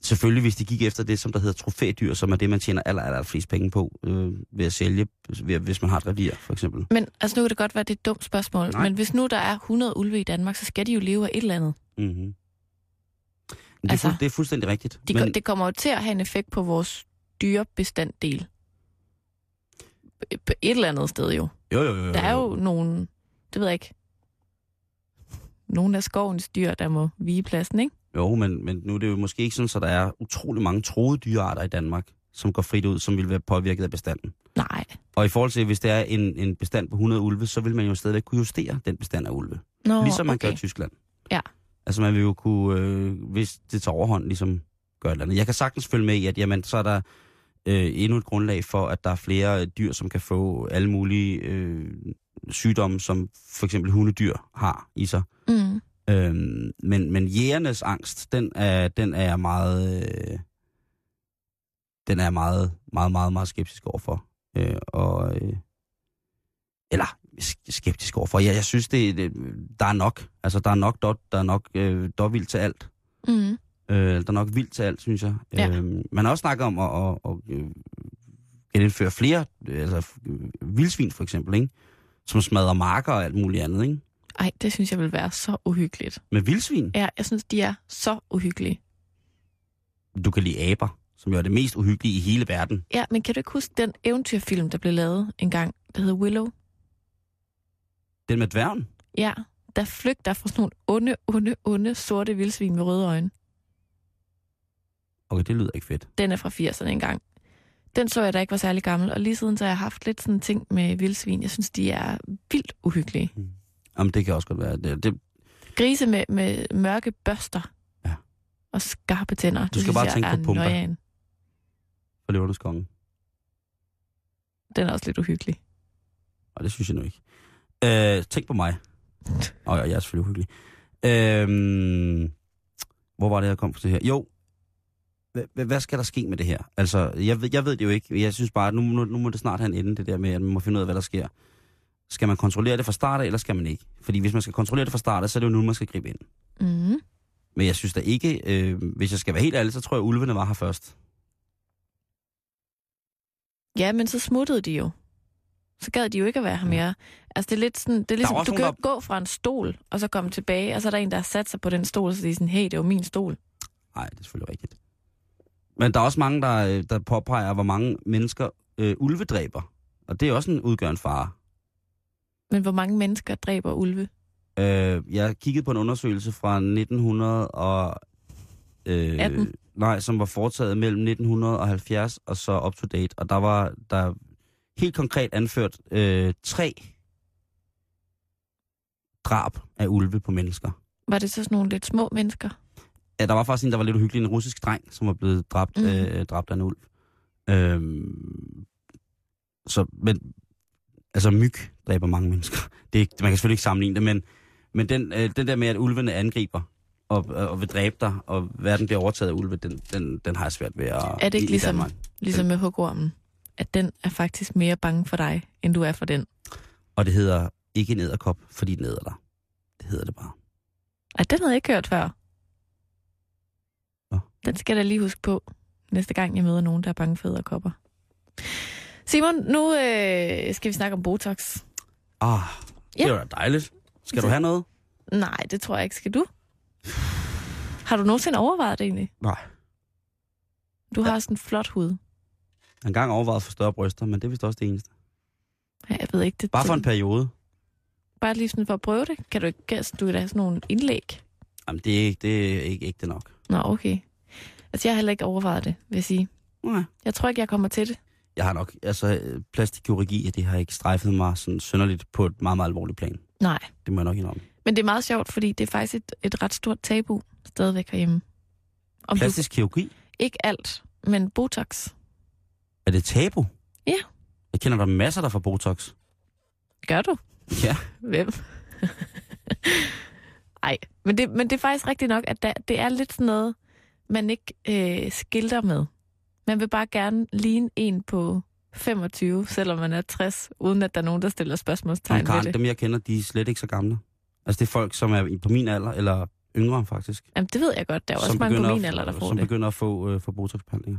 Selvfølgelig, hvis de gik efter det, som der hedder trofædyr, som er det, man tjener aller, aller flest penge på øh, ved at sælge, ved, hvis man har et revir, for eksempel. Men altså, nu kan det godt være, det er et dumt spørgsmål. Nej. Men hvis nu der er 100 ulve i Danmark, så skal de jo leve af et eller andet. Mm-hmm. Det, er Altså, fuld, det er fuldstændig rigtigt. De, Men... Det kommer jo til at have en effekt på vores dyrebestanddel. På et eller andet sted jo. jo, jo, jo, jo. Der er jo nogle, det ved jeg ikke, nogle af skovens dyr, der må vige pladsen, ikke? Jo, men, men nu er det jo måske ikke sådan, så der er utrolig mange troede dyrearter i Danmark, som går frit ud, som vil være påvirket af bestanden. Nej. Og i forhold til, hvis det er en, en bestand på 100 ulve, så vil man jo stadigvæk kunne justere den bestand af ulve. Nå, Ligesom man okay. gør i Tyskland. Ja. Altså man vil jo kunne, øh, hvis det tager overhånd, ligesom gøre et eller andet. Jeg kan sagtens følge med i, at jamen, så er der øh, endnu et grundlag for, at der er flere dyr, som kan få alle mulige øh, sygdomme, som for eksempel hundedyr har i sig. Mm. Øhm, men, men jægernes angst, den er, den er jeg meget, øh, den er meget, meget, meget, meget skeptisk overfor. Øh, og, øh, eller sk- skeptisk overfor. Jeg, jeg synes, det, det, der er nok. Altså, der er nok, der, der er nok øh, vildt til alt. Mm. Øh, der er nok vildt til alt, synes jeg. Ja. Øh, man har også snakket om at, at, at, at genindføre flere, øh, altså øh, vildsvin for eksempel, ikke? som smadrer marker og alt muligt andet. Ikke? Ej, det synes jeg vil være så uhyggeligt. Med vildsvin, Ja, jeg synes, de er så uhyggelige. du kan lide aber, som jo er det mest uhyggelige i hele verden. Ja, men kan du ikke huske den eventyrfilm, der blev lavet en gang, der hedder Willow? Den med dværgen. Ja, der flygter fra sådan nogle onde, onde, onde sorte vildsvin med røde øjne. Okay, det lyder ikke fedt. Den er fra 80'erne engang. Den så jeg, da ikke var særlig gammel, og lige siden så har jeg haft lidt sådan ting med vildsvin. Jeg synes, de er vildt uhyggelige. Jamen, det kan også godt være. Det, det, Grise med, med mørke børster. Ja. Og skarpe tænder. Du det skal synes bare jeg tænke på Pumba. nøjeren. for løvernes konge. Den er også lidt uhyggelig. Og det synes jeg nu ikke. Øh, tænk på mig. Og jeg er selvfølgelig hyggelig. Øh, hvor var det, jeg kom fra det her? Jo, hvad, hvad skal der ske med det her? Altså, jeg ved, jeg ved det jo ikke. Jeg synes bare, at nu, nu, nu må det snart have en ende, det der med, at man må finde ud af, hvad der sker. Skal man kontrollere det fra start af, eller skal man ikke? Fordi hvis man skal kontrollere det fra start af, så er det jo nu, man skal gribe ind. Mm. Men jeg synes da ikke, øh, hvis jeg skal være helt ærlig, så tror jeg, at ulvene var her først. Ja, men så smuttede de jo. Så gad de jo ikke at være her mere. Altså, det er lidt sådan, det er ligesom, du kan jo ikke gå fra en stol, og så komme tilbage, og så er der en, der har sat sig på den stol, så de er sådan, hey, det er jo min stol. Nej, det er selvfølgelig rigtigt. Men der er også mange, der, øh, der påpeger, hvor mange mennesker øh, ulve dræber. Og det er også en udgørende fare. Men hvor mange mennesker dræber ulve? Øh, jeg kiggede på en undersøgelse fra 1900 og... Øh, 18? Nej, som var foretaget mellem 1970 og så up to date. Og der var der helt konkret anført øh, tre drab af ulve på mennesker. Var det så sådan nogle lidt små mennesker? Ja, der var faktisk en, der var lidt uhyggelig, en russisk dreng, som var blevet dræbt, mm. øh, dræbt af en ulv. Øhm, så, men, altså myg dræber mange mennesker. Det er, man kan selvfølgelig ikke sammenligne det, men, men den, øh, den der med, at ulvene angriber og, og vil dræbe dig, og verden bliver overtaget af ulve, den, den, den har jeg svært ved at... Er det ikke ligesom, Danmark. ligesom med hugormen? At den er faktisk mere bange for dig, end du er for den. Og det hedder ikke en æderkop, fordi den æder dig. Det hedder det bare. Ej, den havde jeg ikke hørt før. Nå. Den skal jeg da lige huske på, næste gang jeg møder nogen, der er bange for æderkopper. Simon, nu øh, skal vi snakke om Botox. Ah, det Ja. var da dejligt. Skal du have noget? Nej, det tror jeg ikke. Skal du? Har du nogensinde overvejet det egentlig? Nej. Du har sådan en flot hud. Jeg har engang overvejet for større bryster, men det er vist også det eneste. Ja, jeg ved ikke det. Bare for en periode. Bare lige sådan for at prøve det. Kan du ikke altså, du da have sådan nogle indlæg? Jamen, det er ikke, det er ikke ægte nok. Nå, okay. Altså, jeg har heller ikke overvejet det, vil jeg sige. Nej. Jeg tror ikke, jeg kommer til det. Jeg har nok, altså plastikkirurgi, det har ikke strejfet mig sådan sønderligt på et meget, meget alvorligt plan. Nej. Det må jeg nok indrømme. Men det er meget sjovt, fordi det er faktisk et, et ret stort tabu stadigvæk herhjemme. Om Plastisk kirurgi? du, ikke alt, men Botox. Er det tabu? Ja. Jeg kender der masser, der får Botox. Gør du? Ja. Hvem? Ej, men det, men det er faktisk rigtigt nok, at der, det er lidt sådan noget, man ikke øh, skilter med. Man vil bare gerne ligne en på 25, selvom man er 60, uden at der er nogen, der stiller spørgsmålstegn Jamen, ved det. dem jeg kender, de er slet ikke så gamle. Altså det er folk, som er på min alder, eller yngre faktisk. Jamen, det ved jeg godt. Der er også mange på min at- alder, der får Som det. begynder at få, øh, få Botox-behandlinger.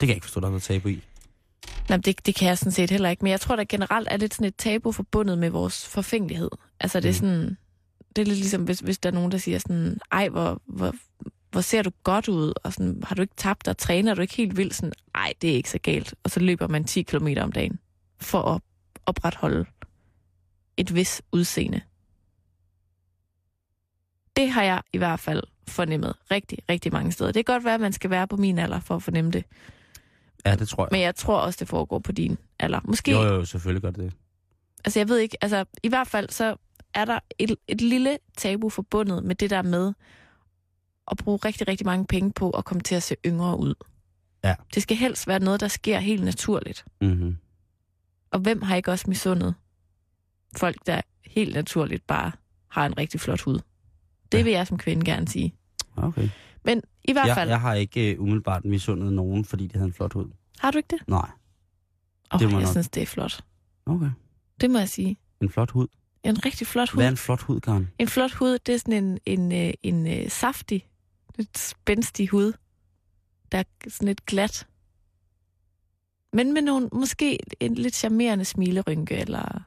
Det kan jeg ikke forstå, der er noget tabu i. Nej, det, det kan jeg sådan set heller ikke. Men jeg tror, der generelt er lidt sådan et tabu forbundet med vores forfængelighed. Altså, det er Mm. sådan... Det er lidt ligesom, hvis, hvis der er nogen, der siger sådan, ej, hvor, hvor, hvor ser du godt ud, og sådan, har du ikke tabt dig, træner du ikke helt vildt, sådan, ej, det er ikke så galt. Og så løber man 10 km om dagen for at opretholde et vis udseende. Det har jeg i hvert fald fornemmet rigtig, rigtig mange steder. Det kan godt være, at man skal være på min alder for at fornemme det. Ja, det tror jeg. Men jeg tror også, det foregår på din alder. Måske, Jo, jo, selvfølgelig gør det det. altså jeg ved ikke, altså i hvert fald så er der et, et lille tabu forbundet med det der med at bruge rigtig, rigtig mange penge på at komme til at se yngre ud. Ja. Det skal helst være noget, der sker helt naturligt. Mm-hmm. Og hvem har ikke også misundet folk, der helt naturligt bare har en rigtig flot hud? Det Ja. vil jeg som kvinde gerne sige. Okay. Men i hvert Jeg, fald, jeg har ikke uh, umiddelbart misundet nogen, fordi de havde en flot hud. har du ikke det? Nej. Det oh, må jeg nok- synes, det er flot. Okay. Det må jeg sige. En flot hud. En rigtig flot hud. Hvad er en flot hud, Karen? En flot hud, det er sådan en, en, øh, en, en saftig, lidt spændstig hud, der er sådan lidt glat. Men med nogle, måske en lidt charmerende smilerynke, eller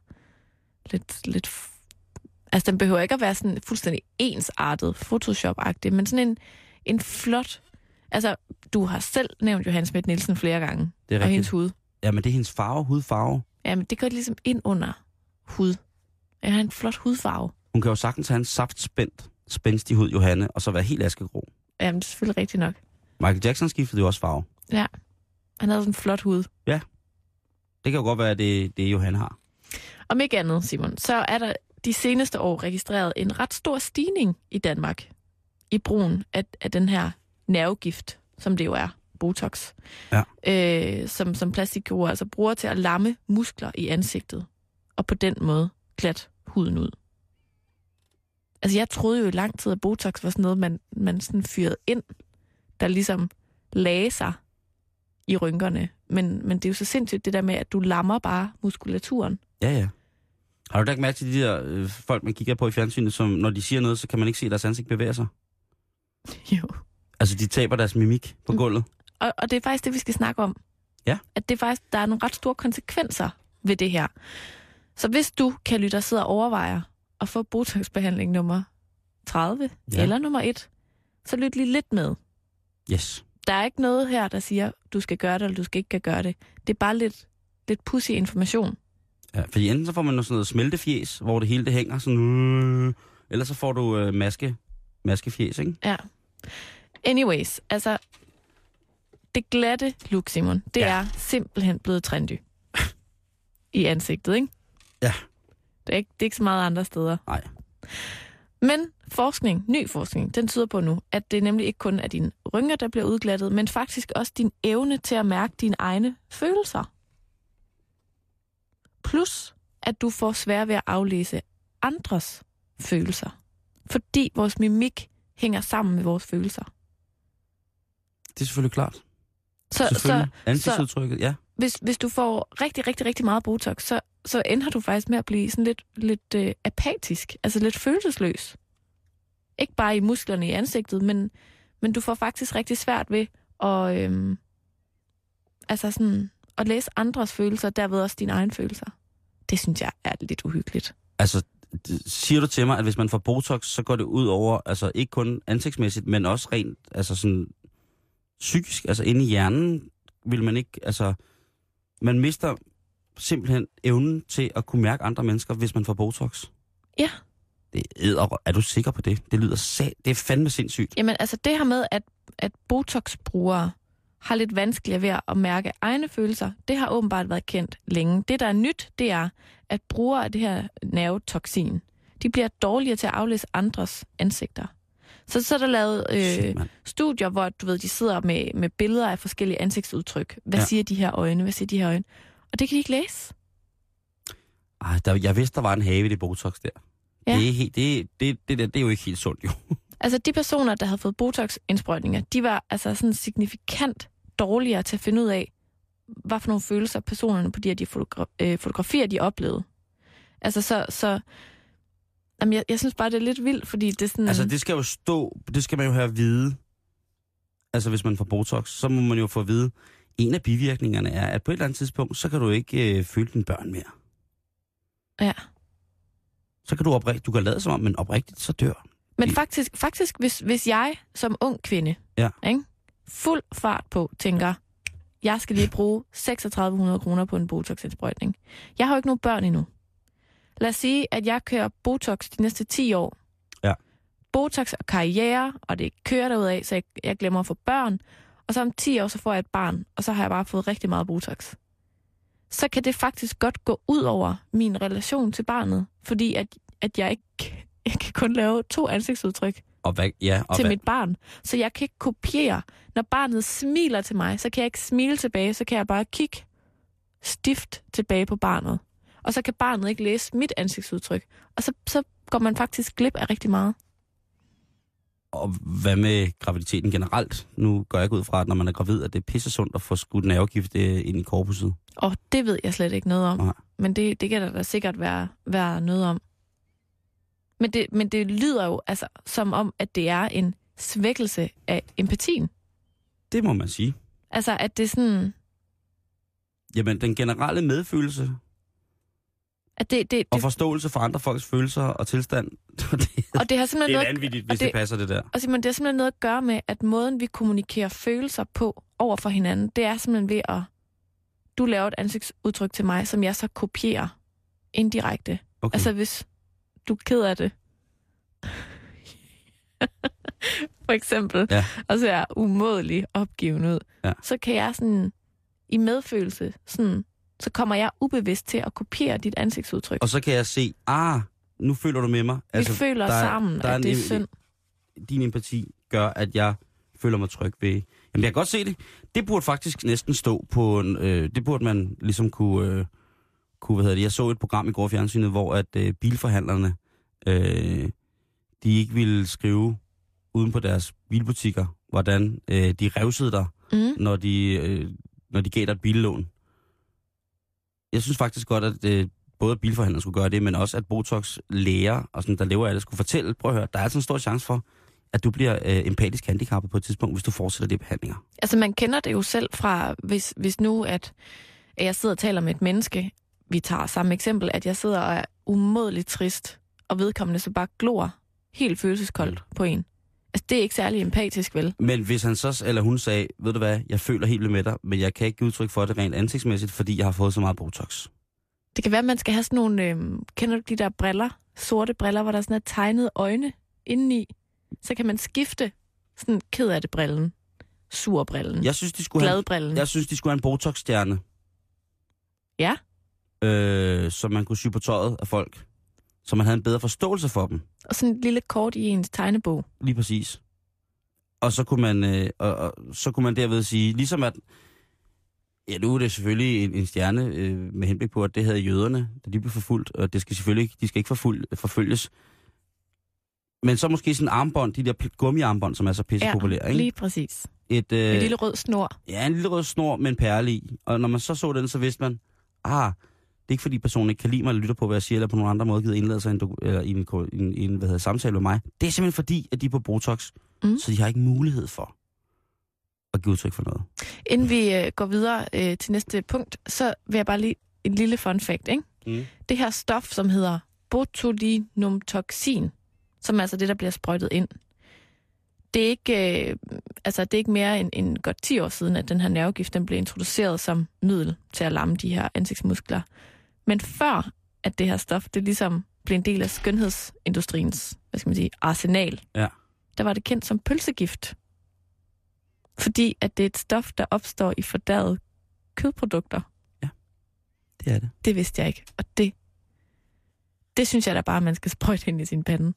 lidt, lidt... Altså, den behøver ikke at være sådan fuldstændig ensartet, Photoshop-agtig, men sådan en, en flot... Altså, du har selv nævnt Johannes Schmidt Nielsen flere gange, Det er og hendes rigtigt. hud. Ja, men det er hendes farve, hudfarve. Jamen, det går ligesom ind under hud. Jeg har en flot hudfarve. Hun kan jo sagtens have en saftspændt, spændstig hud, Johanne, og så være helt askegrå. Jamen, det er selvfølgelig rigtigt nok. Michael Jackson skiftede jo også farve. Han havde sådan en flot hud. Det kan jo godt være, at det, det Johanne har. Om ikke andet, Simon, så er der de seneste år registreret en ret stor stigning i Danmark i brugen af, af den her nervegift, som det jo er, Botox, Ja. øh, som, som plastikkirurger altså bruger til at lamme muskler i ansigtet, og på den måde glat huden ud. Altså, jeg troede jo i lang tid, at Botox var sådan noget, man, man sådan fyrede ind, der ligesom lagde sig i rynkerne. Men, men det er jo så sindssygt det der med, at du lammer bare muskulaturen. Ja, ja. Har du da ikke mærke til de der øh, folk, man kigger på i fjernsynet, som når de siger noget, så kan man ikke se, deres ansigt bevæger sig? Jo. Altså, de taber deres mimik på Mm. gulvet. Og, og det er faktisk det, vi skal snakke om. Ja. At det er faktisk, der er nogle ret store konsekvenser ved det her. Så hvis du, kan lytte og sidde og overvejer at få Botox-behandling nummer 30 Ja. eller nummer 1, så lyt lige lidt med. Yes. Der er ikke noget her, der siger, du skal gøre det, eller du skal ikke gøre det. Det er bare lidt, lidt pussy information. Ja, fordi enten så får man noget sådan noget smeltefjes, hvor det hele det hænger sådan... Øh, eller så får du øh, maske, maskefjes, ikke? Ja. Anyways, altså, det glatte look, Simon, det ja. er simpelthen blevet trendy. I ansigtet, ikke? Ja. Det er ikke, det er ikke så meget andre steder. Nej. Men forskning, ny forskning, den tyder på nu, at det nemlig ikke kun er dine rynker, der bliver udglattet, men faktisk også din evne til at mærke dine egne følelser. Plus, at du får svært ved at aflæse andres følelser. Fordi vores mimik hænger sammen med vores følelser. Det er selvfølgelig klart. Så, så Selvfølgelig. Ansigtsudtrykket, ja hvis, hvis du får rigtig, rigtig, rigtig meget Botox, så, så ender du faktisk med at blive sådan lidt, lidt øh, apatisk, altså lidt følelsesløs. Ikke bare i musklerne i ansigtet, men, men du får faktisk rigtig svært ved at, øhm, altså sådan, at læse andres følelser, og derved også dine egne følelser. Det synes jeg er lidt uhyggeligt. Altså, siger du til mig, at hvis man får Botox, så går det ud over, altså ikke kun ansigtsmæssigt, men også rent, altså sådan psykisk, altså inde i hjernen, vil man ikke, altså, man mister simpelthen evnen til at kunne mærke andre mennesker, hvis man får Botox. Ja. Det er, er du sikker på det? Det lyder sat, det er fandme sindssygt. Jamen altså det her med, at, at Botox-brugere har lidt vanskeligere ved at mærke egne følelser, det har åbenbart været kendt længe. Det, der er nyt, det er, at brugere af det her nervetoksin, de bliver dårligere til at aflæse andres ansigter. Så, så er der lavet øh, Shit, studier, hvor du ved, de sidder med, med billeder af forskellige ansigtsudtryk. Hvad ja. siger de her øjne? Hvad siger de her øjne? Og det kan de ikke læse. Ej, der, jeg vidste, der var en have i det Botox der. Ja. Det, er helt, det, det, det, det, det er jo ikke helt sundt, jo. Altså de personer, der havde fået Botox-indsprøjtninger, de var altså sådan signifikant dårligere til at finde ud af, hvad for nogle følelser personerne på de her de fotogra- øh, fotografier, de oplevede. Altså så, så jamen, jeg, jeg synes bare, det er lidt vildt, fordi det er sådan... Altså, det skal jo stå, det skal man jo have at vide. Altså, hvis man får Botox, så må man jo få at vide, en af bivirkningerne er, at på et eller andet tidspunkt, så kan du ikke øh, føle dine børn mere. Ja. Så kan du oprigtigt, du kan lade som om, men oprigtigt, så dør. Men faktisk, faktisk hvis, hvis jeg som ung kvinde, Ja. ikke, fuld fart på, tænker, jeg skal lige bruge 3600 kroner på en Botox-indsprøjtning. Jeg har jo ikke nogen børn endnu. Lad os sige, at jeg kører Botox de næste 10 år. Ja. Botox og karriere, og det kører derudad, så jeg, jeg glemmer at få børn. Og så om 10 år, så får jeg et barn, og så har jeg bare fået rigtig meget Botox. Så kan det faktisk godt gå ud over min relation til barnet, fordi at, at jeg ikke jeg kan kun lave to ansigtsudtryk Og hvad, ja, og til hvad, mit barn. Så jeg kan ikke kopiere. Når barnet smiler til mig, så kan jeg ikke smile tilbage, så kan jeg bare kigge stift tilbage på barnet. Og så kan barnet ikke læse mit ansigtsudtryk. Og så, så går man faktisk glip af rigtig meget. og hvad med graviditeten generelt? Nu går jeg ikke ud fra, at når man er gravid, at det er pisse sundt at få skudt nervegift øh, ind i korpuset. Og det ved jeg slet ikke noget om. Nej. Men det, det kan der da sikkert være, være noget om. Men det, men det lyder jo altså som om, at det er en svækkelse af empatien. Det må man sige. Altså, at det er sådan... Jamen, den generelle medfølelse At det, det, og det, forståelse for andre folks følelser og tilstand, det, og det har simpelthen det er noget, vanvittigt, hvis det- det passer det der. Og Simon, det har simpelthen noget at gøre med, at måden, vi kommunikerer følelser på over for hinanden, det er simpelthen ved at... Du laver et ansigtsudtryk til mig, som jeg så kopierer indirekte. Okay. Altså, hvis du er ked af det. For eksempel. Ja. Og så er umådelig opgiven ud. Ja. Så kan jeg sådan... I medfølelse, sådan, så kommer jeg ubevidst til at kopiere dit ansigtsudtryk. Og så kan jeg se, ah, nu føler du med mig. Altså, vi føler der er- sammen, der er at det er synd. Din empati gør, at jeg føler mig tryg ved... Jamen, jeg kan godt se det. Det burde faktisk næsten stå på en... Øh, det burde man ligesom kunne... Øh, kunne, hvad hedder det, jeg så et program i går fjernsynet, hvor at øh, bilforhandlerne, øh, de ikke ville skrive uden på deres bilbutikker, hvordan øh, de revsede dig, Mm. når de, øh, når de gav dig et billån. Jeg synes faktisk godt, at øh, både bilforhandlere skulle gøre det, men også at Botox læger, og sådan, der lever af det, skulle fortælle, prøv at høre, der er altså en stor chance for, at du bliver øh, empatisk handicappet på et tidspunkt, hvis du fortsætter de behandlinger. Altså man kender det jo selv fra, hvis, hvis nu at, at jeg sidder og taler med et menneske, vi tager samme eksempel, at jeg sidder og er umådeligt trist, og vedkommende så bare glor helt følelseskoldt på en. Altså det er ikke særlig empatisk, vel? Men hvis han så eller hun sagde, ved du hvad, jeg føler helt vildt med dig, men jeg kan ikke give udtryk for det rent ansigtsmæssigt, fordi jeg har fået så meget Botox. Det kan være, at man skal have sådan nogle, øh, kender du de der briller, sorte briller, hvor der sådan er tegnet øjne indeni? Så kan man skifte sådan ked af det brillen, sur brillen, Jeg synes, de skulle glad brillen. jeg synes, de skulle have en Botox-stjerne, Ja, øh, som man kunne sy på tøjet af folk. Så man havde en bedre forståelse for dem. og sådan et lille kort i ens tegnebog. Lige præcis. Og så kunne man, øh, og, og, så kunne man derved sige, ligesom at, ja nu er det selvfølgelig en, en stjerne øh, med henblik på, at det havde jøderne, da de blev forfulgt, og det skal selvfølgelig ikke, de skal ikke forfuld, forfølges. Men så måske sådan en armbånd, de der gummiarmbånd, som er så pisse populære, ikke? lige præcis. Et, øh, En lille rød snor. Ja, en lille rød snor med en perle i. Og når man så så den, så vidste man, ah, det er ikke fordi personen ikke kan lide mig, eller lytter på, hvad jeg siger, eller på nogen andre måde gider indlade sig en, eller i en, en, en hvad hedder, samtale med mig. Det er simpelthen fordi, at de er på Botox, Mm. så de har ikke mulighed for at give udtryk for noget. Inden vi øh, går videre øh, til næste punkt, så vil jeg bare lige en lille fun fact, ikke? Mm. Det her stof, som hedder botulinumtoxin, som er altså det, der bliver sprøjtet ind, det er ikke, øh, altså det er ikke mere end, end godt 10 år siden, at den her nervegift den blev introduceret som middel til at lamme de her ansigtsmuskler. Men før at det her stof, det ligesom blev en del af skønhedsindustriens, hvad skal man sige, arsenal, Ja. der var det kendt som pølsegift. Fordi at det er et stof, der opstår i fordærede kødprodukter. Det er det. Det vidste jeg ikke. Og det, det synes jeg da bare, man skal sprøjte ind i sin pande.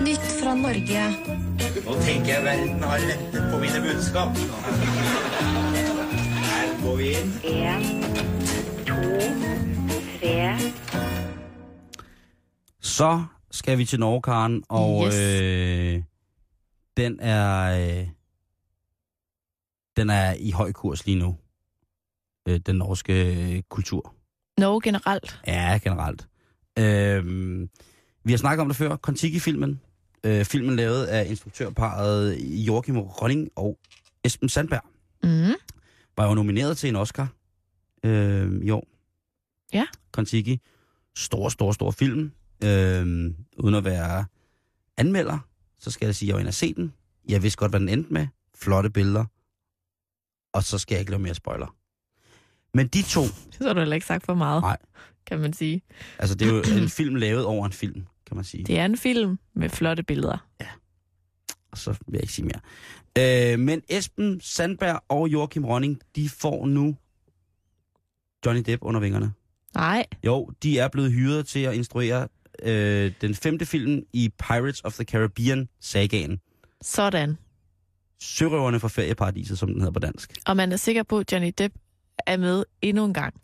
Nytt fra Norge. Nå tenker jeg verden har lettet på mine budskap. Går vi inn. En, to. Så skal vi til Norge, Karen, og Yes. øh, den er øh, den er i høj kurs lige nu. Øh, den norske øh, kultur. Norge generelt. Ja, generelt. Øh, vi har snakket om det før. Kontiki-filmen. Øh, filmen lavet af instruktørparet Joachim Ronning og Esben Sandberg. Mm. Var jo nomineret til en Oscar øh, i år. Ja. Kontiki. Stor, stor, stor film. Øh, uden at være anmelder, så skal jeg sige, at jeg var inde og se den. Jeg vidste godt, hvad den endte med. Flotte billeder. Og så skal jeg ikke lave mere spoiler. Men de to, Det har du heller ikke sagt for meget, Nej. kan man sige. altså det er jo en film lavet over en film, kan man sige. Det er en film med flotte billeder. Og så vil jeg ikke sige mere. Øh, men Esben Sandberg og Joachim Ronning, de får nu Johnny Depp under vingerne. Nej, Jo, de er blevet hyret til at instruere øh, den femte film i Pirates of the Caribbean-sagaen. sådan. Sørøverne fra ferieparadiset, som den hedder på dansk. Og man er sikker på, at Johnny Depp er med endnu en gang.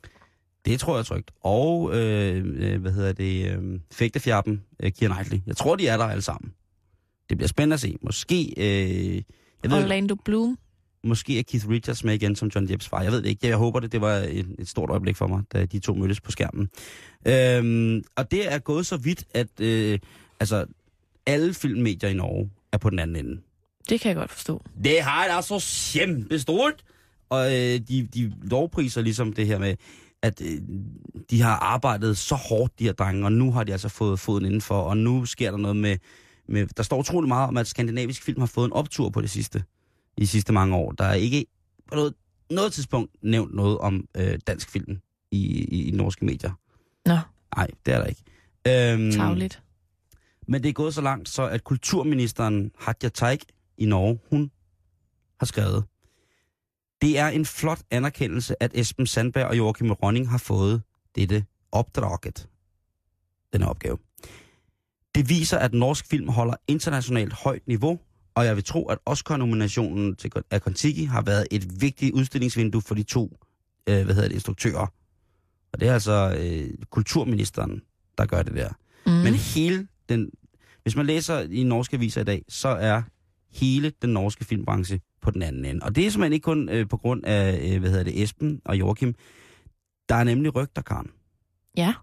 Det tror jeg trygt. Og, øh, øh, hvad hedder det, øh, fægtefjappen, øh, Keira Knightley. Jeg tror, de er der alle sammen. Det bliver spændende at se. Måske, øh, jeg ved, Orlando Bloom. måske er Keith Richards med igen som John Depps far. Jeg ved det ikke. Jeg håber det. Det var et, et stort øjeblik for mig, da de to mødtes på skærmen. Øhm, og det er gået så vidt, at øh, altså, alle filmmedier i Norge er på den anden ende. Det kan jeg godt forstå. Det har det altså kæmpestort. Og øh, de, de lovpriser ligesom det her med, at øh, de har arbejdet så hårdt, de her drenge, og nu har de altså fået foden indenfor, og nu sker der noget med, med... Der står utrolig meget om, at skandinavisk film har fået en optur på det sidste, i de sidste mange år. Der er ikke på noget, noget tidspunkt nævnt noget om øh, dansk film i, i, i norske medier. Nå, Nej, det er der ikke. Øhm, tavligt. men det er gået så langt, så at kulturministeren Hadia Taik i Norge, hun har skrevet, det er en flot anerkendelse, at Esben Sandberg og Joachim Ronning har fået dette opdraget, denne opgave. Det viser, at norsk film holder internationalt højt niveau, Og jeg vil tro, at Oscar-nominationen til, af Kontiki har været et vigtigt udstillingsvindue for de to øh, hvad hedder det, instruktører. Og det er altså øh, kulturministeren, der gør det der. Mm. Men hele den... Hvis man læser i norske aviser i dag, så er hele den norske filmbranche på den anden ende. Og det er simpelthen ikke kun øh, på grund af, øh, hvad hedder det, Esben og Joachim. Der er nemlig rygter, Karen. Ja.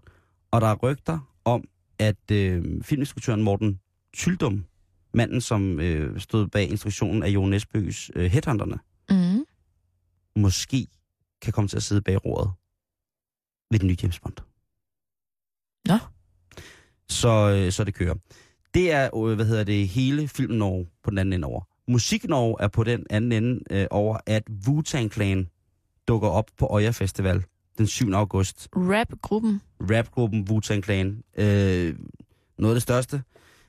Og der er rygter om, at øh, filminstruktøren Morten Tyldum, manden som øh, stod bag instruktionen af Jon Nesbøs øh, Headhunterne, Mm. måske kan komme til at sidde bag roret ved den nye James Bond. Nå. Så, øh, så det kører. Det er, øh, hvad hedder det, hele filmen Norge på den anden ende over. Musik Norge er på den anden ende øh, over, at Wu-Tang Clan dukker op på Øya Festival den 7. august. Rap-gruppen. Rapgruppen Wu-Tang Clan. Øh, noget af det største.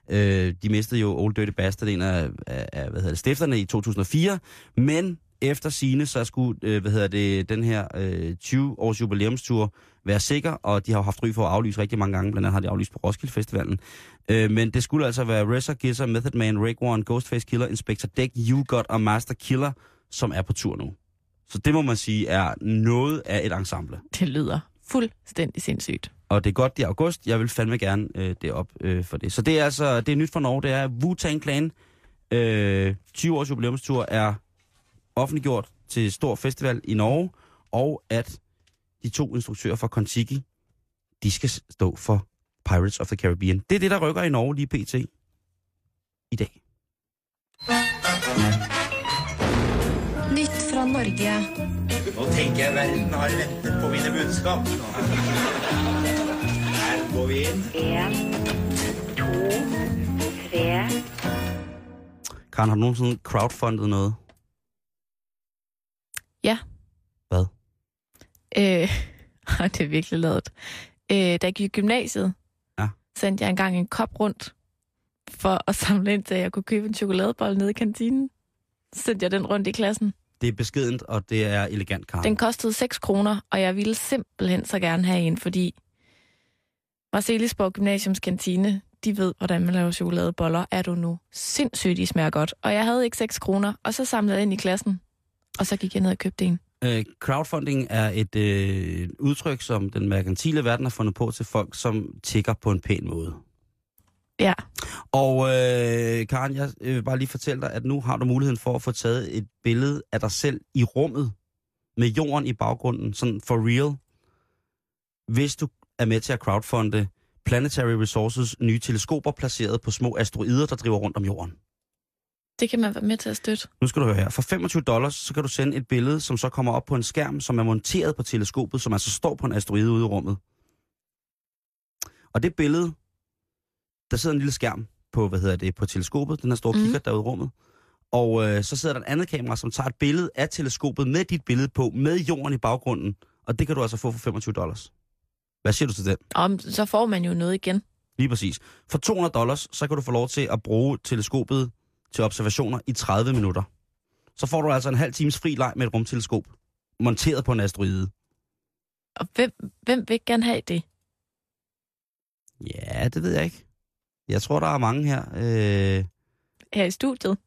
Øh, de mistede jo Old Dirty Bastard, en af, af, af hvad hedder det, stifterne i 2004. Men efter sine så skulle øh, hvad hedder det, den her øh, 20-års jubilæumstur være sikker, og de har jo haft ry for at aflyse rigtig mange gange, blandt andet har de aflyst på Roskilde Festivalen. Øh, men det skulle altså være RZA, Gizzer, Method Man, Rake One, Ghostface Killer, Inspector Deck, You Got og Master Killer, som er på tur nu. Så det må man sige er noget af et ensemble. Det lyder fuldstændig sindssygt. Og det er godt, det er august. Jeg vil fandme gerne øh, det op øh, for det. Så det er altså, det er nyt for Norge, det er Wu-Tang Clan. Øh, 20 års jubilæumstur er offentliggjort til stor festival i Norge, og at de to instruktører fra Kontiki, de skal stå for Pirates of the Caribbean. Det er det, der rykker i Norge lige pt. i dag. Fra Norge. Nå tenker jeg verden har ventet på mine budskap. Her går vi inn. En, to, tre. Karen, har du nogensinde crowdfundet noget? Ja. Hvad? Øh, det er virkelig lavet. Øh, da jeg gik i gymnasiet, Ja. sendte jeg engang en kop rundt for at samle ind til, at jeg kunne købe en chokoladebolle nede i kantinen. Så sendte jeg den rundt i klassen. Det er beskedent, og det er elegant, Karen. Den kostede 6 kroner, og jeg ville simpelthen så gerne have en, fordi Marcelisborg Gymnasiums kantine, de ved, hvordan man laver chokoladeboller. Er du nu sindssygt, de smager godt. Og jeg havde ikke 6 kroner, og så samlede jeg ind i klassen. Og så gik jeg ned og købte en. Øh, crowdfunding er et øh, udtryk, som den merkantile verden har fundet på til folk, som tigger på en pæn måde. Ja, Og øh, Karen, jeg vil bare lige fortælle dig, at nu har du muligheden for at få taget et billede af dig selv i rummet, med jorden i baggrunden, sådan for real, hvis du er med til at crowdfunde Planetary Resources nye teleskoper placeret på små asteroider, der driver rundt om jorden. det kan man være med til at støtte. Nu skal du høre her. For 25 dollars, så kan du sende et billede, som så kommer op på en skærm, som er monteret på teleskopet, som altså står på en asteroide ude i rummet. Og det billede, der sidder en lille skærm på, hvad hedder det, på teleskopet, den her store Mhm. mm. kigger derude i rummet. Og øh, så sidder der et andet kamera, som tager et billede af teleskopet med dit billede på, med jorden i baggrunden. Og det kan du altså få for 25 dollars. Hvad siger du til det? Og så får man jo noget igen. Lige præcis. For 200 dollars, så kan du få lov til at bruge teleskopet til observationer i 30 minutter. Så får du altså en halv times fri leg med et rumteleskop, monteret på en asteroide. Og hvem, hvem vil gerne have det? Ja, det ved jeg ikke. Jeg tror, der er mange her. Øh, Her i studiet?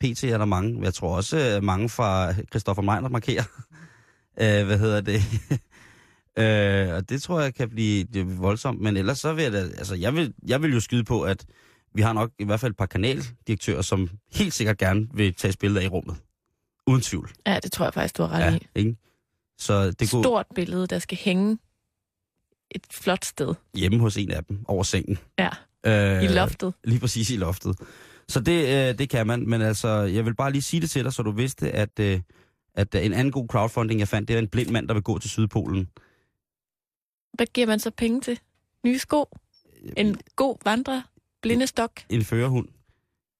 PT er der mange. Jeg tror også øh, mange fra Christoffer Meiner markerer. øh, hvad hedder det? øh, og det tror jeg kan blive det voldsomt. Men ellers så vil jeg da, altså jeg vil, jeg vil jo skyde på, at vi har nok i hvert fald et par kanaldirektører, som helt sikkert gerne vil tage af i rummet. Uden tvivl. Ja, det tror jeg faktisk, du har ret Ja, i. ikke? Så det går Stort billede, der skal hænge et flot sted. hjemme hos en af dem over sengen. Ja, Øh, i loftet. Lige præcis i loftet. Så det, øh, det kan man, men altså, jeg vil bare lige sige det til dig, så du vidste, at, øh, at øh, en anden god crowdfunding, jeg fandt, det er en blind mand, der vil gå til Sydpolen. Hvad giver man så penge til? Nye sko? En god vandre? Blindestok? En førerhund.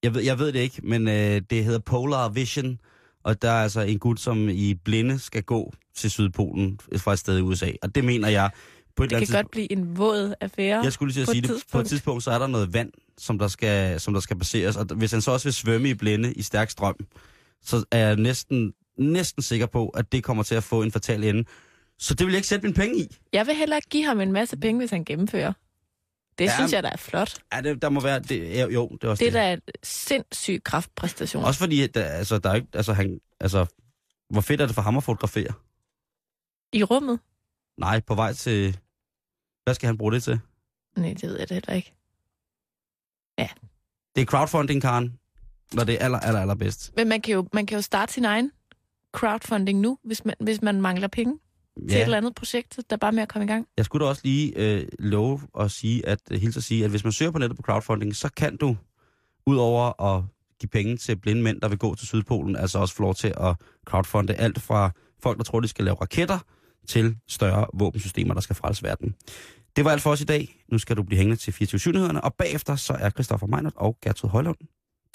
Jeg ved, jeg ved det ikke, men øh, det hedder Polar Vision, og der er altså en gut, som i blinde skal gå til Sydpolen fra et sted i USA. Og det mener jeg på et Det kan andet godt blive en våd affære. Jeg skulle lige til at sige et det. På et tidspunkt. tidspunkt, så er der noget vand, som der skal, som der skal baseres. Og hvis han så også vil svømme i blinde i stærk strøm, så er jeg næsten, næsten sikker på, at det kommer til at få en fatal ende. Så det vil jeg ikke sætte mine penge i. Jeg vil hellere give ham en masse penge, hvis han gennemfører. Det Ja, synes jeg, der er flot. Ja, det, der må være... Det, jo, jo, det er også Det er da et sindssyg kraftpræstation. Også fordi, der, altså, der er ikke... Altså, han, altså, hvor fedt er det for ham at fotografere? I rummet? Nej, på vej til... Hvad skal han bruge det til? Nej, det ved jeg da heller ikke. Det er crowdfunding, Karen, når det er aller, aller, allerbedst. Men man kan, jo, man kan jo starte sin egen crowdfunding nu, hvis man, hvis man mangler penge til et eller andet projekt, der er bare med at komme i gang. Jeg skulle da også lige øh, love at sige, at øh, hilse at sige, at hvis man søger på nettet på crowdfunding, så kan du, udover at give penge til blinde mænd, der vil gå til Sydpolen, altså også få lov til at crowdfunde alt fra folk, der tror, de skal lave raketter, til større våbensystemer, der skal frelse verden. Det var alt for os i dag. Nu skal du blive hængende til 24 og bagefter så er Christoffer Meinert og Gertrud Højlund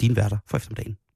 din værter for eftermiddagen.